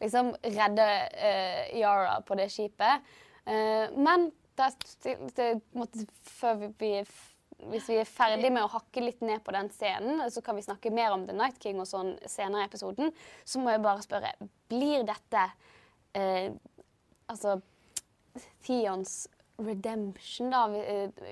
liksom redde uh, Yara på det skipet. Uh, men det, det, måtte, vi, hvis vi er ferdig med å hakke litt ned på den scenen, så kan vi snakke mer om The Night King og sånn senere i episoden, så må jeg bare spørre Blir dette uh, altså Theons redemption, da,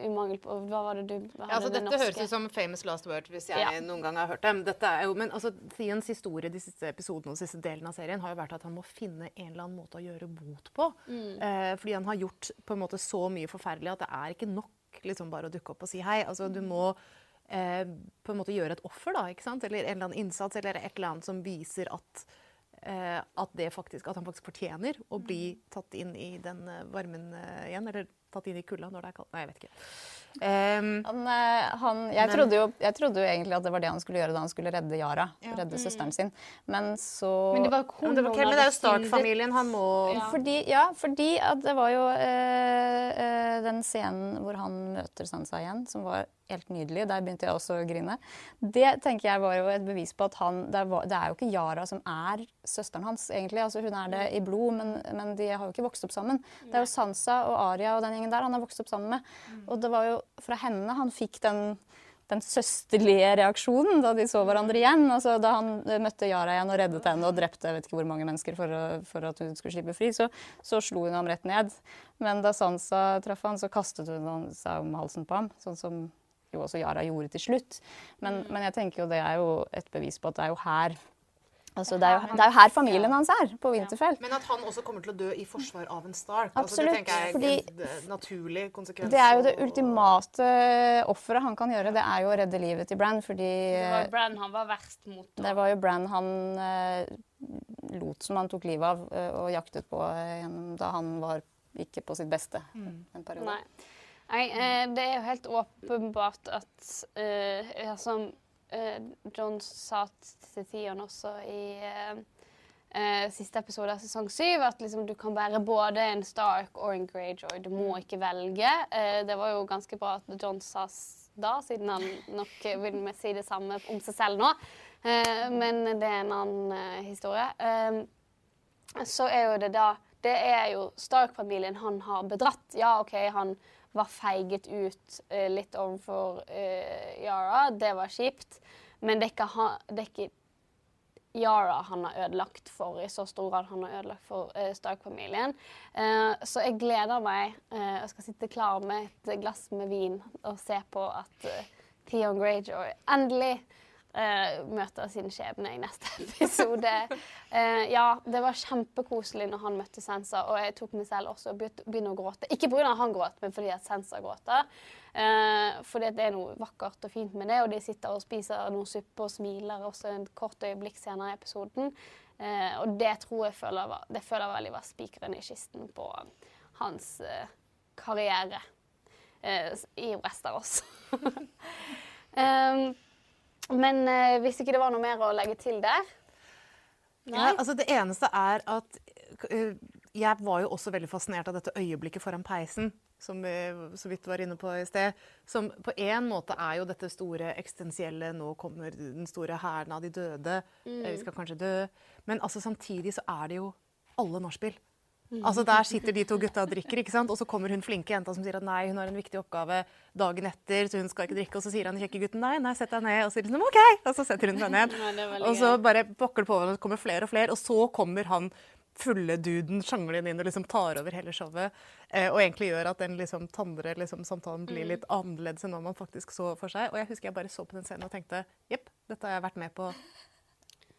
i mangel på Hva var det du ja, altså, Dette norske? høres ut som famous last word, hvis jeg ja. noen gang har hørt dem. Dette er jo, men altså, Theons historie de siste episodene og siste delen av serien har jo vært at han må finne en eller annen måte å gjøre bot på. Mm. Eh, fordi han har gjort på en måte så mye forferdelig at det er ikke nok liksom, bare å dukke opp og si hei. Altså, du må eh, på en måte gjøre et offer, da, ikke sant? eller en eller annen innsats eller et eller annet som viser at Eh, at, faktisk, at, han faktisk fortjener å bli tatt inn i den eh, varmen eh, igjen. Eller tatt inn i kulda når det er kaldt. Nei, jeg vet ikke. Um, han, han, jeg, men, trodde jo, jeg, trodde jo, egentlig at det var det han skulle gjøre da han skulle redde Yara. Ja. Redde mm. søsteren sin. Men så Men det var men det, var, men det er jo Stark-familien. Han må ja. Fordi, ja, fordi det var jo øh, den scenen hvor han møter Sansa igjen, som var helt nydelig. Der begynte jeg også å grine. Det tenker jeg var jo et bevis på at han Det er, jo ikke Yara som er søsteren hans, egentlig. Altså, hun er det i blod, men, men, de har jo ikke vokst opp sammen. Det er jo Sansa og Aria og den gjengen der han har vokst opp sammen med. Mm. Og det var jo fra henne han fikk den den søsterlige reaksjonen da de så hverandre igjen. Altså, da han møtte Yara igjen og reddet henne og drepte jeg vet ikke hvor mange mennesker for, å, for at hun skulle slippe fri, så, så, slo hun ham rett ned. Men da Sansa traff han, så kastet hun seg om halsen på ham. Sånn som jo også Yara gjorde til slutt. Men, mm. men, jeg tenker jo det er jo et bevis på at det er jo her Altså, det, er jo, det, er jo, her familien hans er, på Winterfell. Men at han også kommer til å dø i forsvar av en Stark, altså, det tenker jeg er en naturlig konsekvens. Det er jo det ultimate offeret han kan gjøre, det er jo å redde livet til Bran, fordi Det var jo Bran han var verst mot. Da. Det var jo Bran han uh, lot som han tok livet av uh, og jaktet på uh, da han var ikke på sitt beste mm. en periode. Nei. Nei, eh, det er jo helt åpenbart at eh, ja, Som eh, John sa til Theon også i eh, eh, siste episode av sesong syv, at liksom, du kan være både en Stark og en Greyjoy. Du må ikke velge. Eh, det var jo ganske bra at John sa da, siden han nok vil si det samme om seg selv nå. men det er en annen historie. så er jo det da Det er jo Stark-familien han har bedratt. Ja, OK, han var feiget ut uh, litt overfor uh, Yara. Det var kjipt. Men det er ikke, ha, det er ikke Yara han har ødelagt for i så stor grad han har ødelagt for uh, Stark-familien. Uh, så jeg gleder meg uh, og skal sitte klar med et glass med vin og se på at uh, Theon Greyjoy endelig eh, møter sin skjebne i neste episode. Uh, ja, det var kjempekoselig når han møtte Sensa, og jeg tok meg selv også og begynte å gråte. Ikke pga. han gråt, men fordi at Sensa gråter. Uh, fordi det er noe vakkert og fint med det, og de sitter og spiser noe suppe og smiler også en kort øyeblikk senere i episoden. Og det tror jeg føler var, det føler jeg veldig var spikeren i kisten på hans karriere i Westerås. um, men eh, hvis ikke det var noe mer å legge til der ja, altså Det eneste er at uh, jeg var jo også veldig fascinert av dette øyeblikket foran peisen, som vi så vidt var inne på i sted. Som på en måte er jo dette store eksistensielle Nå kommer den store hæren av de døde. Mm. Vi skal kanskje dø. Men altså, samtidig så er det jo alle nachspiel. Altså Der sitter de to gutta og drikker, ikke sant? og så kommer hun flinke jenta som sier at nei, hun har en viktig oppgave dagen etter, så hun skal ikke drikke. Og så sier han kjekke gutten nei, nei, sett deg ned. Og så sier hun OK! Og så setter hun seg ned. og så bare pokker det på, og så kommer flere og flere. Og så kommer han fulle duden sjanglende inn og liksom tar over hele showet. Eh, og egentlig gjør at den liksom, tandre liksom, samtalen blir litt annerledes enn hva man faktisk så for seg. Og jeg husker jeg bare så på den scenen og tenkte jepp, dette har jeg vært med på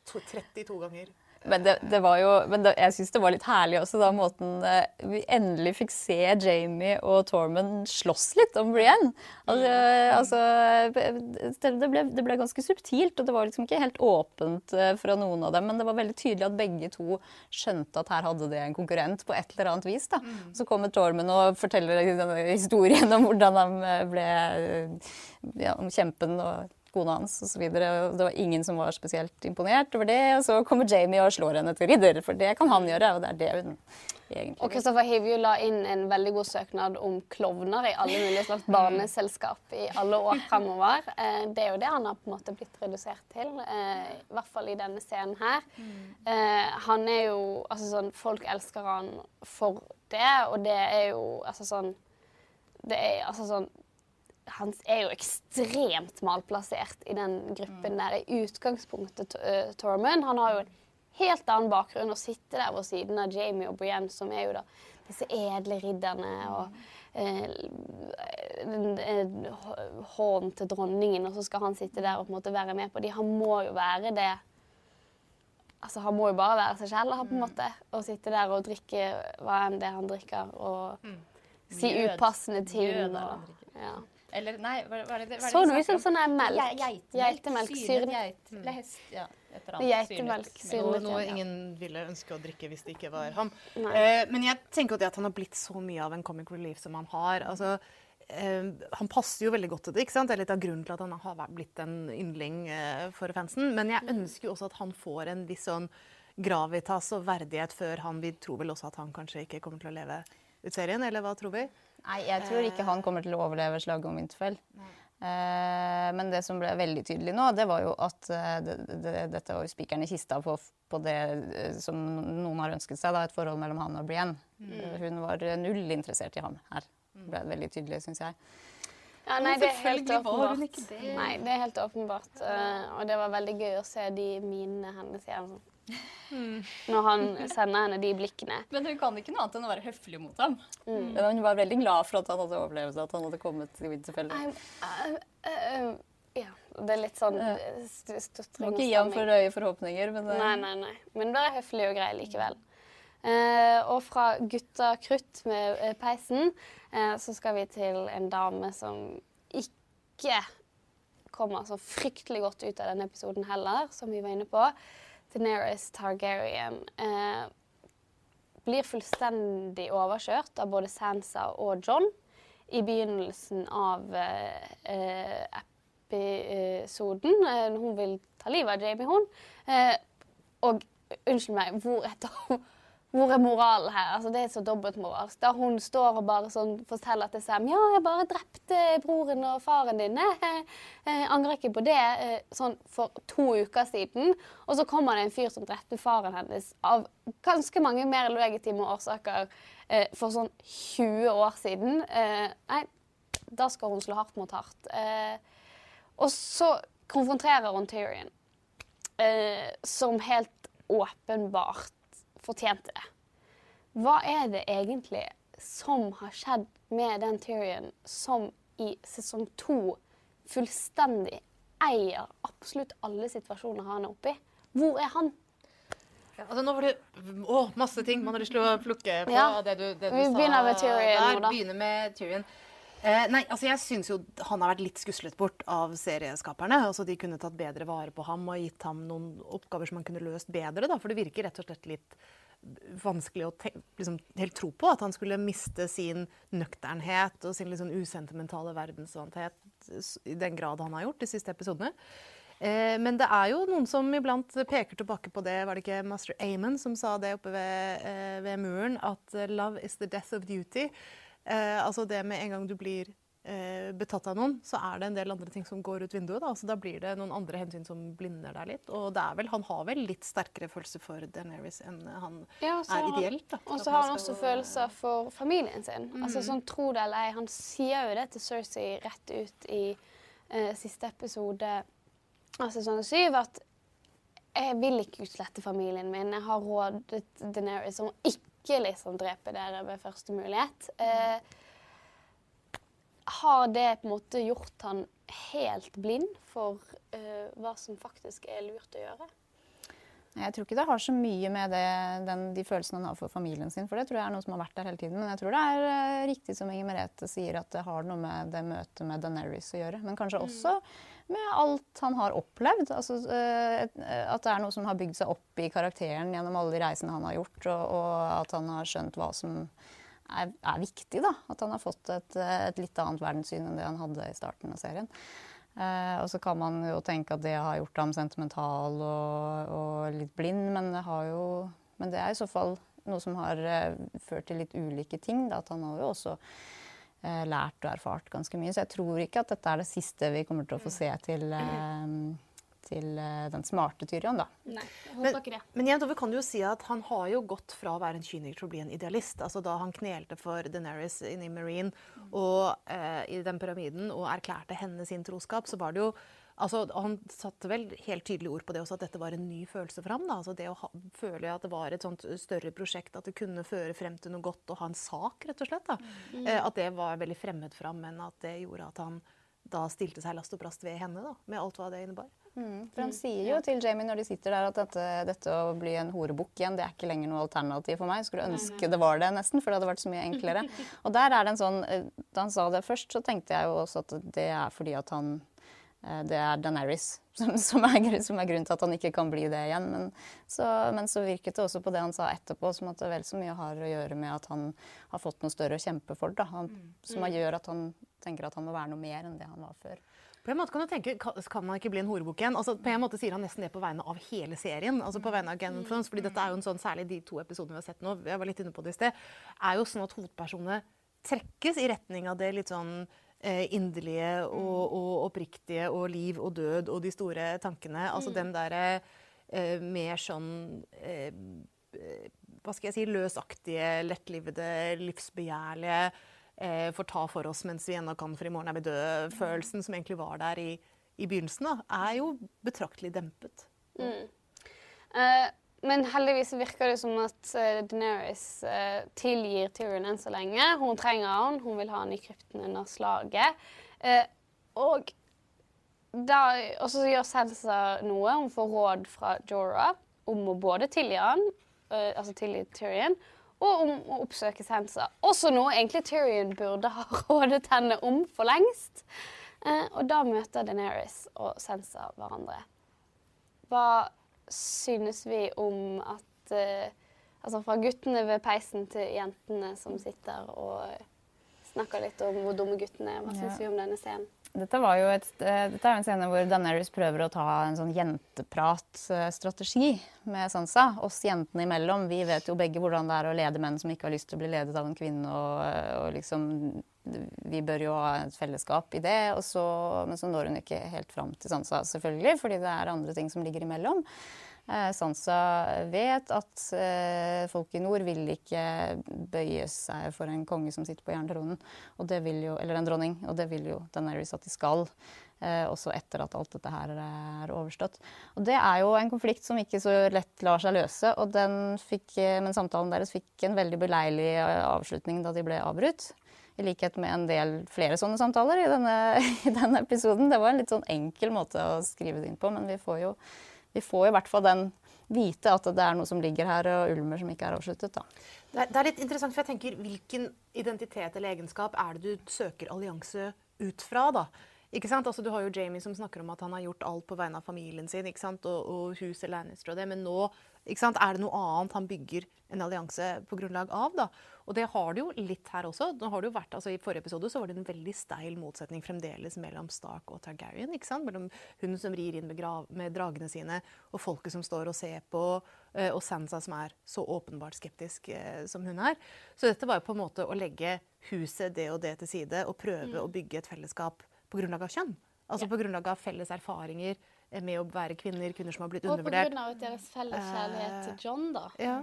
32 ganger. Men, det, det var jo, men det, jeg syns det var litt herlig også, da måten eh, vi endelig fikk se Jamie og Tormund slåss litt om Brienne. Altså, altså det, ble, det, ble, ganske subtilt, og det var liksom ikke helt åpent eh, fra noen av dem. Men det var veldig tydelig at begge to skjønte at her hadde de en konkurrent på et eller annet vis. da. Mm. Så kommer Tormund og forteller historien om hvordan han eh, ble ja, om kjempen. og kona hans osv. Det var ingen som var spesielt imponert over det. Og så kommer Jamie og slår henne til ridder, for det kan han gjøre. Og det er det hun egentlig Og Kristoffer Hivju la inn en veldig god søknad om klovner i alle mulige slags barneselskap i alle år fremover. Eh, det er jo det han har på en måte blitt redusert til, eh, i hvert fall i denne scenen her. Eh, han er jo Altså sånn Folk elsker han for det, og det er jo altså sånn det er altså sånn han er jo ekstremt malplassert i den gruppen der i utgangspunktet, uh, Tormund. Han har jo en helt annen bakgrunn å sitte der ved siden av Jamie og Brienne, som er jo da disse edle ridderne og uh, hån til dronningen, og så skal han sitte der og på en måte være med på de. Han må jo være det Altså, Han må jo bare være seg selv på en måte, og sitte der og drikke hva enn det han drikker, og mm. si upassende ting. Og, ja. Eller nei, hva, hva er det, hva er det Så noe som sånn melk. Geitemelk. Geitemelk Syrnet. Geit, eller hest, ja. Geitemelk. Noe, noe ingen ville ønske å drikke hvis det ikke var ham. Eh, men jeg tenker at han har blitt så mye av en comic relief som han har. altså Uh, han passer jo veldig godt til det. ikke sant? Det er litt av grunnen til at han har blitt en yndling uh, for fansen. Men jeg ønsker jo også at han får en viss sånn gravitas og verdighet før han Vi tror vel også at han kanskje ikke kommer til å leve ut serien, eller hva tror vi? Nei, jeg tror ikke han kommer til å overleve slaget om Winterfell. Eh, men det som ble veldig tydelig nå, det var jo at eh, det, det, dette var jo spikeren i kista på, på, det eh, som noen har ønsket seg, da, et forhold mellom han og Brienne. Mm. Hun var null interessert i ham her. Det ble veldig tydelig, syns jeg. Ja, nei, det er helt åpenbart. Nei, det er helt åpenbart. Uh, og det var veldig gøy å se de minene hennes igjen. Mm. Når han sender henne de blikkene. Men hun kan ikke noe annet enn å være høflig mot ham. Mm. Hun var veldig glad for at han hadde overlevd, at han hadde kommet til Winterfell. Uh, uh, ja, det er litt sånn stutring. Må ikke gi ham for høye forhåpninger. Men, nei, nei, nei. Men være høflig og grei likevel. Uh, og fra gutta krutt med uh, peisen, uh, så skal vi til en dame som ikke kommer så fryktelig godt ut av denne episoden heller, som vi var inne på. Daenerys Targaryen eh, blir fullstendig overkjørt av både Sansa og John i begynnelsen av eh, eh episoden. Eh, hun vil ta livet av Jamie, hun. Eh, og unnskyld meg, hvor er, hvor er moralen her? Altså, det er så dobbeltmoralsk. Da hun står og bare sånn forteller til Sam ja, jeg bare drepte broren og faren din. Jeg, angrer ikke på det. Eh, sånn for to uker siden. Og så kommer det en fyr som drepte faren hennes av ganske mange mer legitime årsaker eh, for sånn 20 år siden. Eh, nei, da skal hun slå hardt mot hardt. Og så konfronterer hun Tyrion, som helt åpenbart fortjente det. Hva er det egentlig som har skjedd med den Tyrion som i sesong to fullstendig eier absolutt alle situasjoner han er oppi. Hvor er han? Ja, altså nå var det å, masse ting man har lyst til å plukke på. Ja. Det du, det du Vi sa begynner med Tyrion der. Begynner med Tyrion. Eh, nei, altså jeg syns jo han har vært litt skuslet bort av serieskaperne. Altså De kunne tatt bedre vare på ham og gitt ham noen oppgaver som han kunne løst bedre. da, For det virker rett og slett litt vanskelig å liksom, helt tro på at han skulle miste sin nøkternhet og sin sånn usentimentale verdensvanthet i den grad han har gjort de siste episodene. Eh, men det er jo noen som iblant peker tilbake på det. Var det ikke Master Amon som sa det oppe ved, eh, ved muren? At eh, 'love is the death of duty'. Eh, altså det med en gang du blir eh, betatt av noen, så er det en del andre ting som går ut vinduet. Da. Så da blir det noen andre hensyn som blinder deg litt. Og det er vel, han har vel litt sterkere følelser for Daenerys enn han Ja, er ideelt. Og så har han også følelser for familien sin. Mm. Altså sånn tro det eller ei, Han sier jo det til Cersei rett ut i eh, siste episode av sesong syv at jeg vil ikke utslette familien min. Jeg har rådet Daenerys om å ikke liksom drepe dere ved første mulighet. Eh, har det på en måte gjort han helt blind for eh, hva som faktisk er lurt å gjøre? Jeg tror ikke det har så mye med det, den, de følelsene han har for familien sin, for det tror jeg er noe som har vært der hele tiden. Men jeg tror det er eh, riktig som Inger Merete sier, at det har noe med det møtet med Daenerys å gjøre. Men kanskje også med alt han har opplevd. Altså, eh, eh, at det er noe som har bygd seg opp i karakteren gjennom alle de reisene han har gjort, og, og at han har skjønt hva som er, er viktig. da. At han har fått et, eh, et litt annet verdenssyn enn det han hadde i starten av serien. Eh, og så kan man jo tenke at det har gjort ham sentimental og, og litt blind, men det, jo, men det er i så fall noe som har ført til litt ulike ting. Da, at han har jo også lært og erfart ganske mye. Så jeg tror ikke at dette er det siste vi kommer til å få se til, eh, til eh, den smarte Tyrion, da. Nei, jeg Men, ikke det. men jevnt over kan du jo si at han har jo gått fra å være en kyniker til å bli en idealist. Altså Da han knelte for Daenerys inne i Marine og eh, i den pyramiden og erklærte henne sin troskap, så var det jo Altså, Han satte vel helt tydelige ord på det også, at dette var en ny følelse for ham. Da. Altså det å ha, føle at det var et sånt større prosjekt, at det kunne føre frem til noe godt og ha en sak, rett og slett. Da. Eh, at det var veldig fremmed for ham, men at det gjorde at han da stilte seg last og brast ved henne, da, med alt hva det innebar. For han sier jo til Jamie når de sitter der at dette, dette å bli en horebukk igjen, det er ikke lenger noe alternativ for meg. Jeg skulle ønske det var det, nesten, for det hadde vært så mye enklere. Og der er det en sånn eh, Da han sa det først, så tenkte jeg jo også at det er fordi at han det er Daenerys som, som, er, som er grunnen til at han ikke kan bli det igjen. Men så, men så virket det også på det han sa etterpå, som at det vel så mye har å gjøre med at han har fått noe større å kjempe for. Da. Han, som gjør at han tenker at han må være noe mer enn det han var før. På en måte kan du tenke, kan, man ikke bli en horebukk igjen? Altså, på en måte sier han nesten det på vegne av hele serien. altså på vegne av Game of Thrones, fordi dette er jo en sånn, Særlig de to episodene vi har sett nå, jeg var litt inne på det i sted, er jo sånn at hovedpersonene trekkes i retning av det litt sånn eh, inderlige og, og oppriktige og liv og død og de store tankene. Altså den derre eh, mer sånn eh, eh, Hva skal jeg si Løsaktige, lettlivede, livsbegjærlige eh, får ta for oss mens vi ennå kan, for i morgen er vi døde-følelsen som egentlig var der i, i begynnelsen, da, er jo betraktelig dempet. Eh, men heldigvis virker det som at uh, Daenerys eh, tilgir Tyrion enn så lenge. Hun trenger han, hun vil ha han i krypten under slaget. Uh, og så gjør Sansa noe. Hun får råd fra Jorah om å både tilgi han, uh, altså tilgi Tyrion, og om å oppsøke Sansa. Også noe egentlig Tyrion burde ha rådet henne om for lengst. Og da møter Daenerys og Sansa hverandre. Hva synes vi om at eh, Altså fra guttene ved peisen til jentene som sitter og snakker litt om hvor dumme guttene er. Hva syns vi om denne scenen? Dette, et, eh, dette er jo en scene hvor Daenerys prøver å ta en sånn jentepratstrategi med Sansa. Oss jentene imellom. Vi vet jo begge hvordan det er å lede menn som ikke har lyst til å bli ledet av en kvinne. Og, og liksom, vi bør jo ha et fellesskap i det. Så, men så når hun ikke helt fram til Sansa, selvfølgelig, fordi det er andre ting som ligger imellom. Eh, Sansa vet at eh, folk i nord vil ikke bøye seg for en konge som sitter på jerntronen, eller en dronning, og det vil jo Daenerys at de skal. Eh, også etter at alt dette her er overstått. Og Det er jo en konflikt som ikke så lett lar seg løse. og fikk, eh, Men samtalen deres fikk en veldig beleilig eh, avslutning da de ble avbrutt. I likhet med en del flere sånne samtaler i denne, i denne episoden. Det var en litt sånn enkel måte å skrive det inn på, men vi får jo, vi får i hvert fall den vite at det er noe som ligger her og ulmer som ikke er avsluttet. Da. Det er, litt interessant, for jeg tenker Hvilken identitet eller egenskap er det du søker allianse ut fra? da? Ikke sant? Altså, du har jo Jamie som snakker om at han har gjort alt på vegne av familien sin ikke sant? Og, og huset Lannister og det. Men nå? Er det noe annet han bygger en allianse på grunnlag av. da. Og det har det jo litt her også. Vært, altså I forrige episode så var det en veldig steil motsetning fremdeles mellom Stark og Targaryen. ikke sant? Mellom hun som rir inn med, grav, med dragene sine, og folket som står og ser på. Eh, og Sansa som er så åpenbart skeptisk eh, som hun er. Så dette var jo på en måte å legge huset det og det til side og prøve mm. å bygge et fellesskap på grunnlag av kjønn. Altså ja. på grunnlag av felles erfaringer med å være kvinner, kvinner som har blitt undervurdert. Og på grunn av deres felles kjærlighet til eh, John, da. Ja.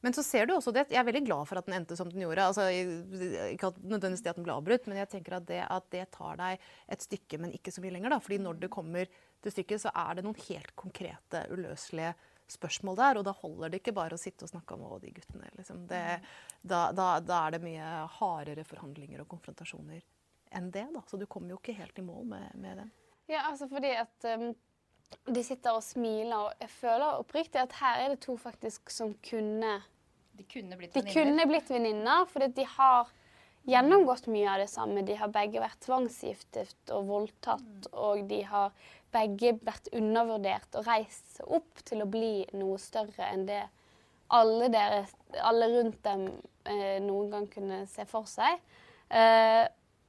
Men så ser du også det. Jeg er veldig glad for at den endte som den gjorde. Altså, ikke nødvendigvis det at den ble avbrutt, men jeg tenker at det, at det, tar deg et stykke, men ikke så mye lenger. Da. Fordi når det kommer til stykket, så er det noen helt konkrete, uløselige spørsmål der. Og da holder det ikke bare å sitte og snakke om å, de guttene. Liksom. Det, da, da, da, er det mye hardere forhandlinger og konfrontasjoner enn det. Da. Så du kommer jo ikke helt i mål med, med det. Ja, altså fordi at um, de sitter og smiler, og jeg føler oppriktig at her er det to faktisk som kunne De kunne blitt venninner. For venninner, fordi de har gjennomgått mye av det samme. De har begge vært tvangsgiftet og voldtatt, mm. og de har begge vært undervurdert og reist seg opp til å bli noe større enn det alle, deres, alle rundt dem eh, noen gang kunne se for seg. Eh,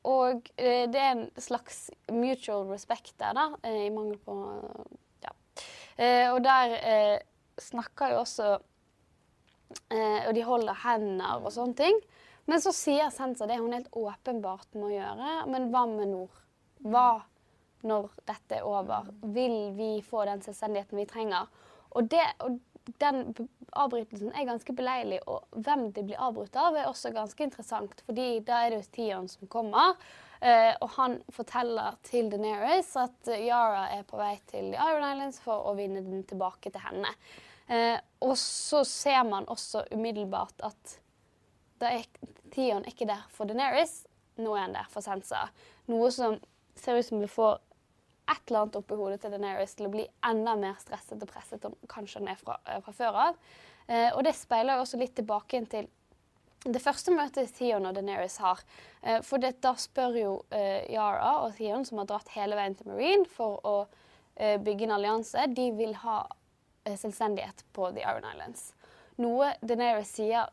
og eh, det er en slags mutual respect der, da, eh, i mangel på Ja. Eh, og der snakker jo også Og de holder hender og sånne ting. Men så sier Sensa det hun helt åpenbart må gjøre. Men hva med nord? Hva når dette er over? Vil vi få den selvstendigheten vi trenger? Og, det, og den avbrytelsen er ganske beleilig, og hvem de blir avbrutt av, er også ganske interessant. fordi da er det jo Tion som kommer, eh, og han forteller til Deneris at Yara er på vei til Iron Islands for å vinne den tilbake til henne. Eh, og så ser man også umiddelbart at da er, Tion ikke der for Deneris, nå er han der for Sansa. Noe som ser ut som det får et eller annet oppi hodet til Deneris til å bli enda mer stresset og presset enn kanskje han er fra, eh, fra før av. Eh, og det speiler også litt tilbake til det første møtet Theon og Deneris har. Eh, for det, da spør jo eh, Yara og Theon, som har dratt hele veien til Marine for å eh, bygge en allianse, de vil ha eh, selvstendighet på The Iron Islands. Noe Deneris sier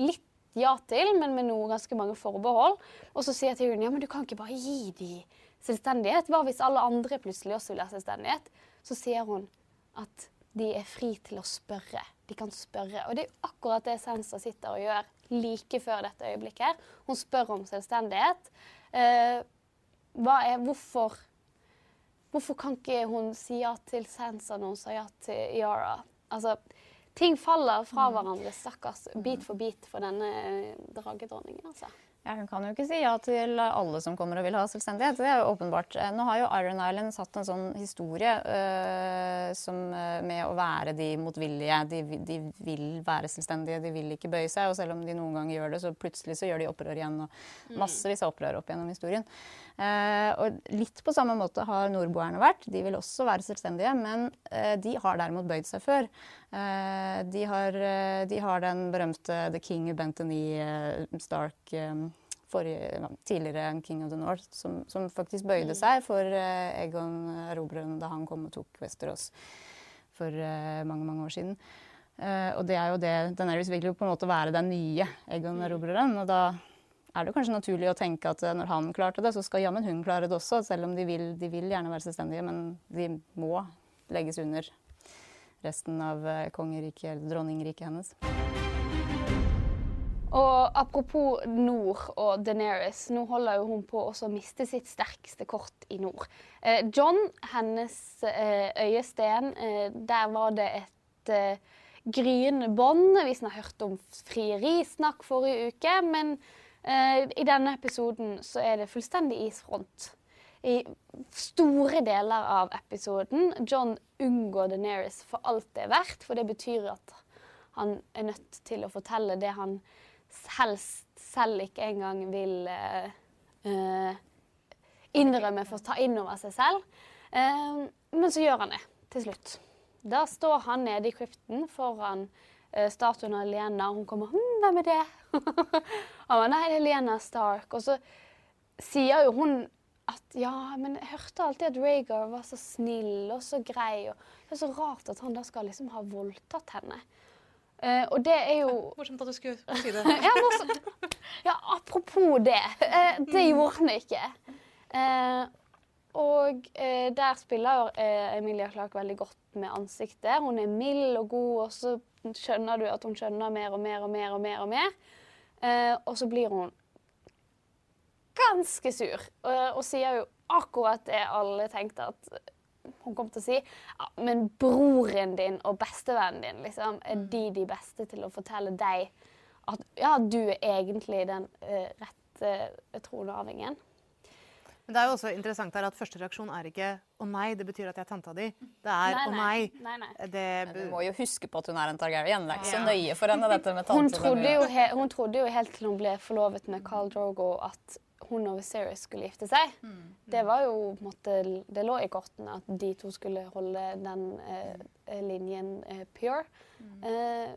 litt ja til, men med noe ganske mange forbehold. Og så sier Theon ja, men du kan ikke bare gi dem selvstendighet. Hva hvis alle andre plutselig også vil ha selvstendighet? Så sier hun at de er fri til å spørre. De kan spørre. Og det er akkurat det Sensa sitter og gjør like før dette øyeblikket. her. Hun spør om selvstendighet. Eh, er, hvorfor, hvorfor kan ikke hun si ja til Sensa når hun sa ja til Yara? Altså, ting faller fra mm. hverandre, stakkars, bit for bit for denne dragedronningen. altså. Ja, hun kan jo ikke si ja til alle som kommer og vil ha selvstendighet. Det er jo åpenbart. Eh, nå har jo Iron Island satt en sånn historie øh, som, uh, med å være de motvillige. De, de, vil være selvstendige, de vil ikke bøye seg. Og selv om de noen ganger gjør det, så plutselig så gjør de opprør igjen. Og mm. massevis av opprør opp gjennom historien. Uh, og litt på samme måte har nordboerne vært. De vil også være selvstendige, men de har derimot bøyd seg før. De har, de, har, den berømte The King of Bentony Stark forrige, tidligere King of the North, som, som faktisk bøyde mm. seg for Egon Erobreren da han kom og tok Westerås for mange mange år siden. Og det er jo det Daenerys vil jo på en måte være den nye Egon. Erobreren. Og da er det kanskje naturlig å tenke at når han klarte det, så skal jammen hun klare det også. Selv om de vil, de vil gjerne være selvstendige, men de må legges under resten av kongeriket eller dronningriket hennes. Og apropos nord og Deneris, nå holder jo hun på å miste sitt sterkeste kort i nord. Eh, John, hennes eh, øyesten, eh, der var det et eh, gryende bånd. Vi har hørt om frierisnakk forrige uke, men eh, i denne episoden så er det fullstendig isfront. I store deler av episoden. John unngår Deneris for alt det er verdt, for det betyr at han er nødt til å fortelle det han helst selv ikke engang vil eh, eh, innrømme for å ta inn over seg selv. Uh, men så gjør han det til slutt. Da står han nede i krypten foran eh, statuen av Lena, og hun kommer hm, 'Hvem er det?' han bare 'Nei, det er Lena Stark'. Og så sier jo hun at ja, men jeg hørte alltid at Rhaegar var så snill og så grei. og Det er så rart at han da skal liksom ha voldtatt henne. Uh, og det er jo Morsomt at du skulle si det. ja, ja, apropos det. Uh, det gjorde han ikke. Eh, og eh, der spiller eh, Emilia Clark veldig godt med ansiktet. Hun er mild og god, og så skjønner du at hun skjønner mer og mer og mer. Og mer og mer. Eh, og så blir hun ganske sur, og, og sier jo akkurat det alle tenkte at hun kom til å si. Ja, men broren din og bestevennen din, liksom, er de de beste til å fortelle deg at ja, du er egentlig den uh, rette uh, tronarvingen. Men det er jo også interessant her at første reaksjon er ikke 'å nei', det betyr at jeg er tanta di. Det er 'å nei'. nei, nei. Det, du må jo huske på at hun er en Targaryen. Det er ikke så nøye for henne, dette med Hun tante. trodde, jo he hun trodde jo helt til hun ble forlovet med Carl Drogo at hun og Viserys skulle gifte seg. Det var jo på en måte, det lå i kortene at de to skulle holde den eh, linjen eh, pure. Eh,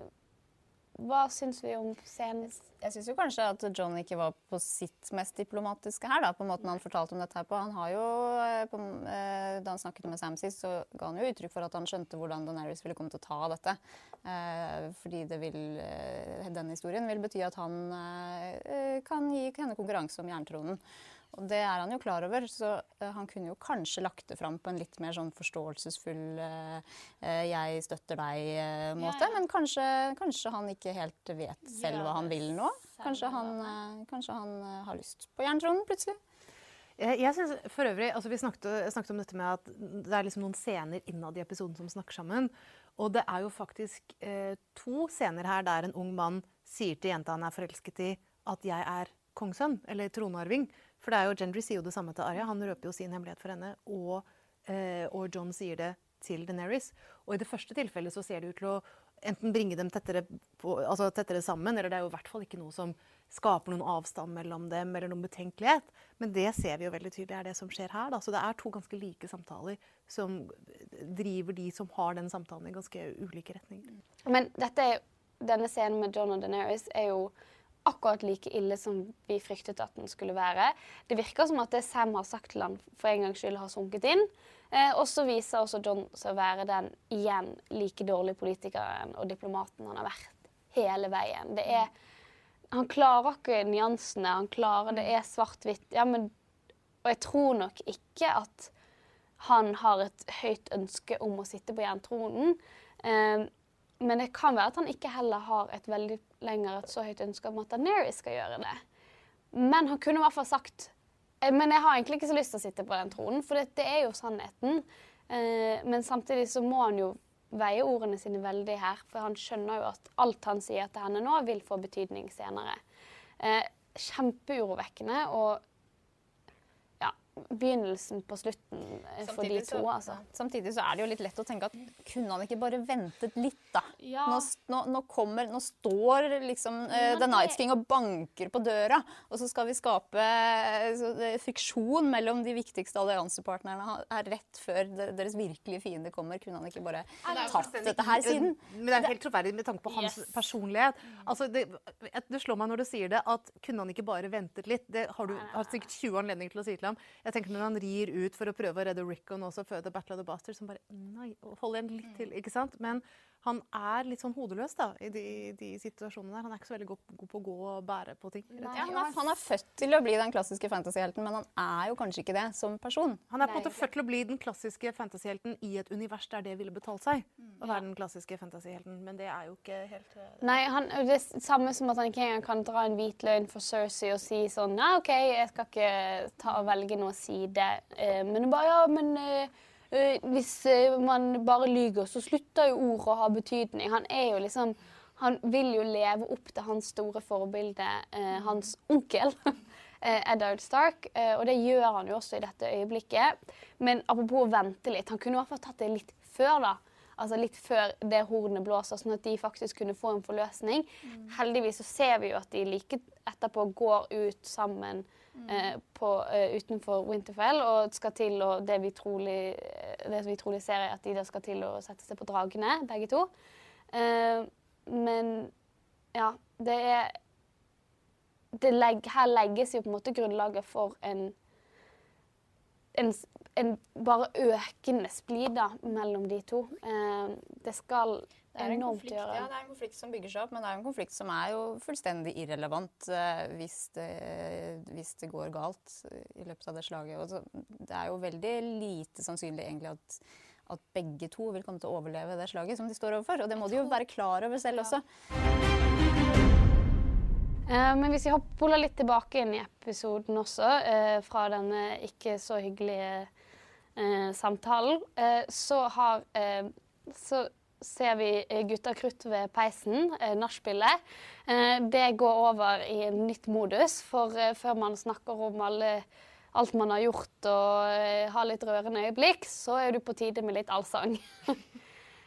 hva syns vi om scenen? Jeg syns jo kanskje at John ikke var på sitt mest diplomatiske her, da, på måten han fortalte om dette her på. Han har jo, eh, på, eh, Da han snakket med Sam sist, så ga han jo uttrykk for at han skjønte hvordan Daenerys ville komme til å ta dette. Eh, fordi det vil, eh, den historien vil bety at han eh, kan gi henne konkurranse om jerntronen. Og det er han jo klar over, så eh, han kunne jo kanskje lagt det fram på en litt mer sånn forståelsesfull eh, eh, 'jeg støtter deg'-måte. Ja, ja. Men kanskje, kanskje han ikke helt vet selv hva han vil nå. Kanskje han, kanskje han har lyst på jerntronen plutselig. Jeg synes for øvrig, altså Vi snakket, snakket om dette med at det er liksom noen scener innad i episoden som snakker sammen. Og det er jo faktisk eh, to scener her der en ung mann sier til jenta han er forelsket i, at 'jeg er kongssønn', eller tronarving. For det er jo Gendry sier jo det samme til Arya. Han røper jo sin hemmelighet for henne. Og, eh, og John sier det til Daenerys. Og i det første tilfellet så ser det ut til å enten bringe dem tettere, på, altså tettere sammen, eller det er jo i hvert fall ikke noe som skaper noen avstand mellom dem, eller noen betenkelighet. Men det ser vi jo veldig tydelig er det som skjer her. Da. Så det er to ganske like samtaler som driver de som har den samtalen i ganske ulike retninger. Men dette denne scenen med John og Daenerys er jo akkurat like ille som vi fryktet at den skulle være. Det virker som at det Sam har sagt til han for en gangs skyld har sunket inn. Eh, og så viser også John seg å være den igjen like dårlige politikeren og diplomaten han har vært hele veien. Det er, han klarer ikke nyansene. Han klarer, Det er svart-hvitt. Ja, men, og jeg tror nok ikke at han har et høyt ønske om å sitte på jerntronen. Eh, men det kan være at han ikke heller har et veldig lenger et så høyt ønske om at Daenerys skal gjøre det. Men han kunne i hvert fall sagt eh, Men jeg har egentlig ikke så lyst til å sitte på den tronen, for det, det er jo sannheten. Eh, men samtidig så må han jo veie ordene sine veldig her, for han skjønner jo at alt han sier til henne nå, vil få betydning senere. Eh, Kjempeurovekkende og begynnelsen på slutten samtidig for de to, så- altså. Samtidig så er det jo litt lett å tenke at kunne han ikke bare ventet litt, da? Ja. Nå, nå, nå kommer, nå står liksom eh, The Night King og banker på døra, og så skal vi skape uh, så, eh, friksjon mellom de viktigste alliansepartnerne her rett før deres virkelige fiende kommer. Kunne han ikke bare tatt dette her siden? Men det er helt troverdig med tanke på hans Yes. personlighet. Altså, det, det slår meg når du sier det, at kunne han ikke bare ventet litt? Det har du har sikkert 20 anledninger til å si til ham. Jeg tenker Når han rir ut for å prøve å redde Rickon også før The Battle of the Bastards, som bare Nei, hold igjen litt til. ikke sant? Men han er litt sånn hodeløs da, i de, de situasjonene der. Han er ikke så veldig god, god på å gå og bære på ting. Ja, han, er, han er født til å bli den klassiske fantasyhelten, men han er jo kanskje ikke det som person. Han er på en måte født til å bli den klassiske fantasyhelten i et univers der det ville betalt seg å være den klassiske fantasyhelten. Men det er jo ikke helt eh, Nei, han, det er samme som at han ikke engang kan dra en hvit løgn for Cersei og si sånn Nei, OK, jeg skal ikke ta og velge noe side. Eh, men bare Ja, men eh, hvis eh, man bare lyger, så slutter jo ordet å ha betydning. Han er jo liksom Han vil jo leve opp til hans store forbilde, eh, hans onkel. eh, Eddard Stark, eh, og det gjør han jo også i dette øyeblikket. Men apropos å vente litt, han kunne i hvert fall tatt det litt før, da. Altså litt før det hornet blåser, sånn at de faktisk kunne få en forløsning. Heldigvis så ser vi jo at de like etterpå går ut sammen eh, på, eh, utenfor Winterfell og skal til å det vi, trolig, eh, det vi trolig ser, er at de der skal til å sette seg på dragene, begge to. Eh, men ja, det er det legg, Her legges jo på en måte grunnlaget for en en, en bare økende splid mellom de to. Eh, det skal Det er, en konflikt, ja, det er en konflikt som bygger seg opp, men det er en konflikt som er jo fullstendig irrelevant eh, hvis, det, hvis det går galt i løpet av det slaget. Og så, det er jo veldig lite sannsynlig egentlig at, at begge to vil komme til å overleve det slaget som de står overfor. Og det må de jo være klar over selv også. Eh, men hvis vi hopper spoler litt tilbake inn i episoden også, eh, fra denne ikke så hyggelige eh, samtalen, eh, så har eh, Så ser vi Gutta krutt ved peisen, eh, nachspielet. Eh, det går over i en nytt modus, for eh, før man snakker om alle alt man har gjort og har litt rørende øyeblikk, så er du på tide med litt allsang.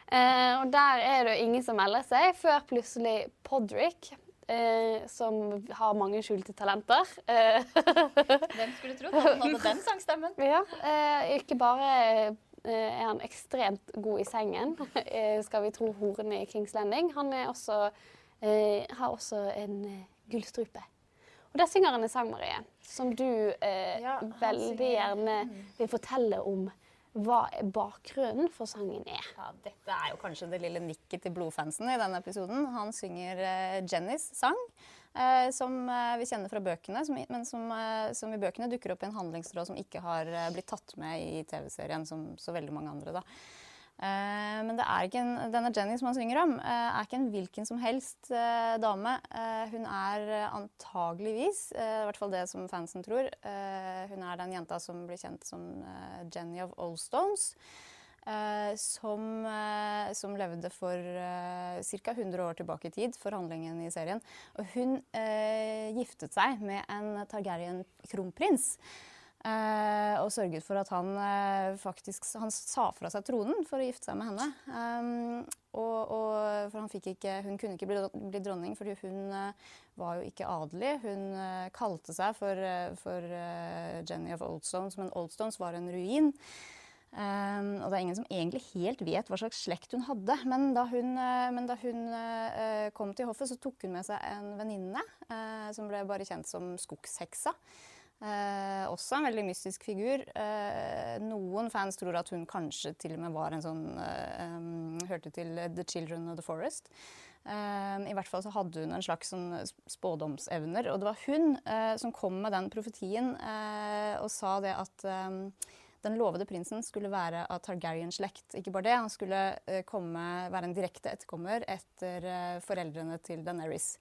Og der er det jo ingen som melder seg, før plutselig Podrick, eh, som har mange skjulte talenter Hvem skulle trodd at han hadde den sangstemmen? Ja, eh, ikke bare er han ekstremt god i sengen, eh, skal vi tro horene i Kings Landing. Han også, eh, har også en eh, gullstrupe. Og der synger han en sang, Marie, som du eh, Ja, veldig gjerne vil fortelle om hva bakgrunnen for sangen er. Ja, dette er jo kanskje det lille nikket til blodfansen i denne episoden. Han synger eh, Jennys sang, eh, som eh, vi kjenner fra bøkene, men som, eh, som i bøkene dukker opp i en handlingstråd som ikke har eh, blitt tatt med i TV-serien, som så veldig mange andre. da. Eh, men en, denne Jenny som han synger om, eh, er ikke en hvilken som helst eh, dame. Eh, hun er eh, antageligvis, eh, i hvert fall det som fansen tror, eh, hun er den jenta som blir kjent som eh, Jenny of Oldstones. Eh, som, eh, som levde for uh, ca. 100 år tilbake i tid for handlingen i serien. Og hun eh, giftet seg med en Targaryen-kronprins. Uh, og sørget for at han uh, faktisk han sa fra seg tronen for å gifte seg med henne. Um, og, og, for han fikk ikke, hun kunne ikke bli, bli dronning fordi hun uh, var jo ikke adelig. Hun kalte seg for, for Jenny of Oldstones, men Oldstones var en ruin. Um, og det er ingen som egentlig helt vet hva slags slekt hun hadde. Men da hun, uh, men da hun uh, kom til hoffet, så tok hun med seg en venninne uh, som ble bare kjent som Skogsheksa. Også en veldig mystisk figur. Noen fans tror at hun kanskje til og med var en sånn um, Hørte til The Children of the Forest. Eh, I hvert fall så hadde hun en slags sånn spådomsevner. Og det var hun som kom med den profetien og sa det at den lovede prinsen skulle være av Targaryen-slekt. Ikke bare det, han skulle eh, komme, være en direkte etterkommer etter eh, foreldrene til Daenerys.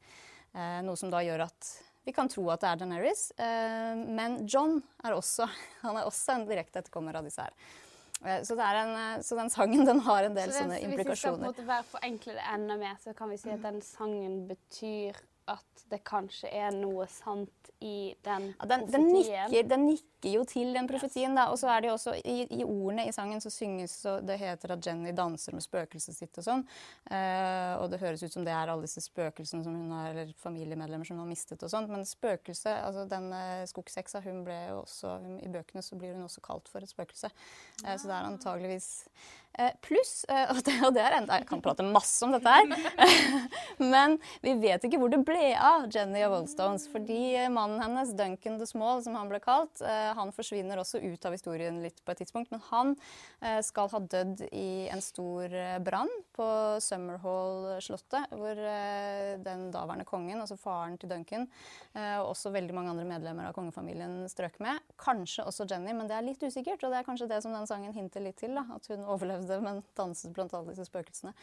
Eh, noe som da gjør at vi kan tro at det er Daenerys. Men John er også, han er også en direkte etterkommer av disse her. Så, det er en, så den sangen den har en del Så sånne implikasjoner. hvis vi skal på en måte være forenkle det enda mer, så kan vi si at den sangen betyr at det kanskje er noe sant i den Ja, den, den, profetien. nikker, den nikker jo til den profetien, da. Og så er det jo også i, i ordene i sangen så synges så Det heter at Jenny danser med spøkelset sitt og sånn. Uh, og det høres ut som det er alle disse spøkelsene som hun har, eller familiemedlemmer som hun har mistet og sånt. Men spøkelse, altså den uh, skogseksa, hun ble jo også hun, I bøkene så blir hun også kalt for et spøkelse. Eh, så det er antageligvis eh, Pluss, eh, og, det, og det er enda Jeg kan prate masse om dette her. Men vi vet ikke hvor det ble av Jenny og Wallstones. Fordi eh, mannen hennes, Duncan the Small, som han ble kalt, eh, han forsvinner også ut av historien litt på et tidspunkt. Men han eh, skal ha dødd i en stor eh, brann på Summerhall-slottet, hvor eh, den daværende kongen, altså faren til Duncan, eh, og også veldig mange andre medlemmer av kongefamilien strøk med. Kanskje også Jenny, men det er litt usikkert. Og det er kanskje det som den sangen hinter litt til, da, at hun overlevde, men danset blant alle disse spøkelsene.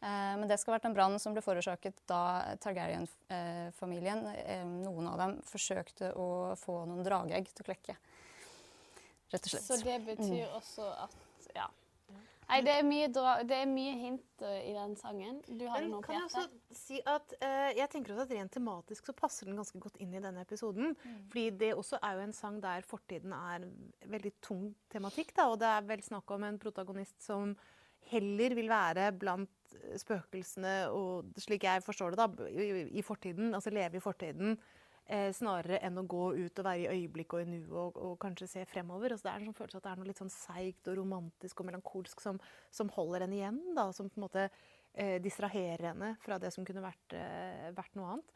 Eh, Men det skal ha vært en brann som ble forårsaket da Targaryen-familien, eh, noen av dem, forsøkte å få noen drageegg til å klekke. Rett og slett. Så det betyr også at Ja. Nei, det er mye, det er mye hint uh, i den sangen. Du har Men noe på kan jeg også si at uh, jeg tenker også at rent tematisk så passer den ganske godt inn i denne episoden. Fordi det også er jo en sang der fortiden er veldig tung tematikk. Da, og det er vel snakk om en protagonist som heller vil være blant spøkelsene og slik jeg forstår det, da, i, i fortiden, altså leve i fortiden. Eh, snarere enn å gå ut og være i øyeblikket og i nuet og, og, kanskje se fremover. Altså, det er en sånn følelse at det er noe litt sånn seigt og romantisk og melankolsk som, som holder henne igjen. Da, som på en måte eh, distraherer henne fra det som kunne vært, eh, vært, noe annet.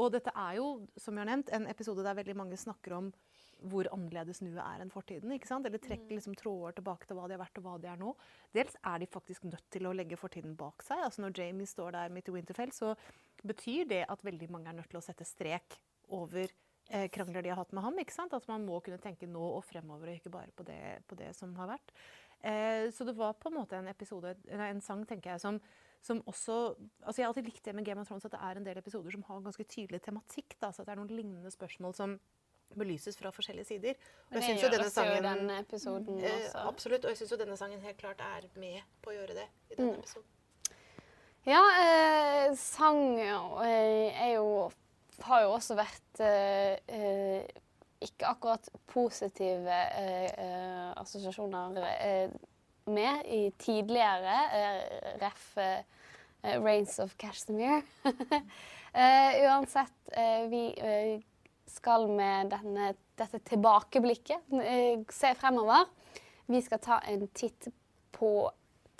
Og dette er jo, som jeg har nevnt, en episode der veldig mange snakker om hvor annerledes nuet er enn fortiden. ikke sant? Eller trekker mm. liksom tråder tilbake til hva de har vært og hva de er nå. Dels er de faktisk nødt til å legge fortiden bak seg. Altså Når Jamie står der midt i Winterfell, så betyr det at veldig mange er nødt til å sette strek over eh, krangler de har hatt med ham. ikke sant? At man må kunne tenke nå og fremover, og ikke bare på det, på det som har vært. Eh, så det var på en måte en episode, en sang tenker jeg, som, som også altså Jeg har alltid likt det med Game of Thrones at det er en del episoder som har ganske tydelig tematikk. Da, så at det er noen lignende spørsmål som belyses fra forskjellige sider. Og jeg synes jo denne sangen, jo den episoden eh, også. Absolutt. Og jeg syns jo denne sangen helt klart er med på å gjøre det i denne mm. episoden. Ja, eh, sang eh, er jo Har jo også vært eh, eh ikke akkurat positive assosiasjoner med i tidligere ref. Rains of Cashmere. uansett, vi skal med denne, dette tilbakeblikket eh, se fremover. Vi skal ta en titt på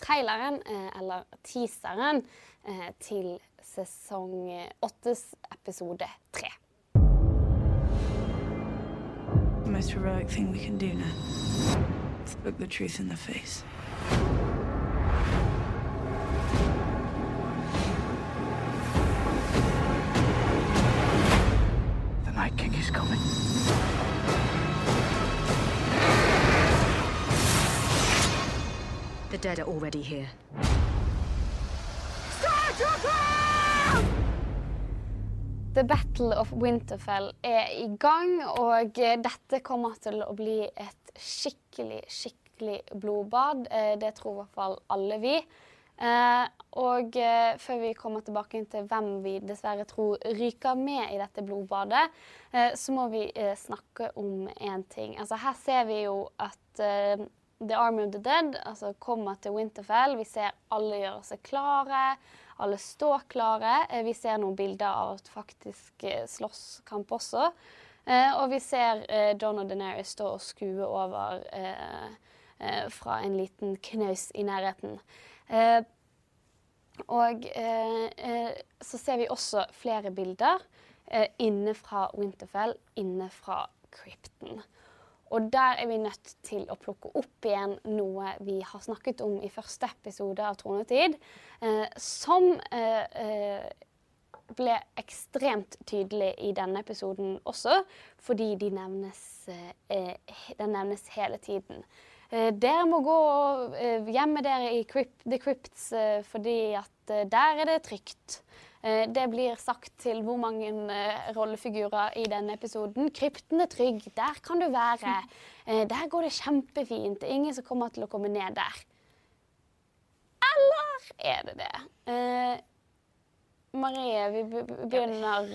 traileren, eh, eller teaseren, eh, Eh, til sesong eh, åttes episode tre. The most heroic thing we can do now is look the truth in the face. The Night King is coming. The dead are already here. The Battle of Winterfell er i gang, og dette kommer til å bli et skikkelig, skikkelig blodbad. Eh, det tror i hvert fall alle vi. Eh, og eh, før vi kommer tilbake til hvem vi dessverre tror ryker med i dette blodbadet, så må vi snakke om én ting. Altså, her ser vi jo at The Army of the Dead altså, kommer til Winterfell. Vi ser alle gjøre seg klare. Alle står klare. Eh, vi ser noen bilder av faktisk slåsskamp også. og vi ser Don og Deneris stå og skue over fra en liten knaus i nærheten. Eh, og eh, eh, så ser vi også flere bilder eh, inne fra Winterfell, inne fra krypten. Og der er vi nødt til å plukke opp igjen noe vi har snakket om i første episode av Tronetid, eh, som eh, ble ekstremt tydelig i denne episoden også, fordi de nevnes, den nevnes hele tiden. Eh, dere må gå og med gjemme dere i crypt, The Crypts eh, fordi at der er det trygt. Det blir sagt til hvor mange rollefigurer i denne episoden. Krypten er trygg, der kan du være. Der går det kjempefint. Det er ingen som kommer til å komme ned der. Eller er det det? Marie, vi begynner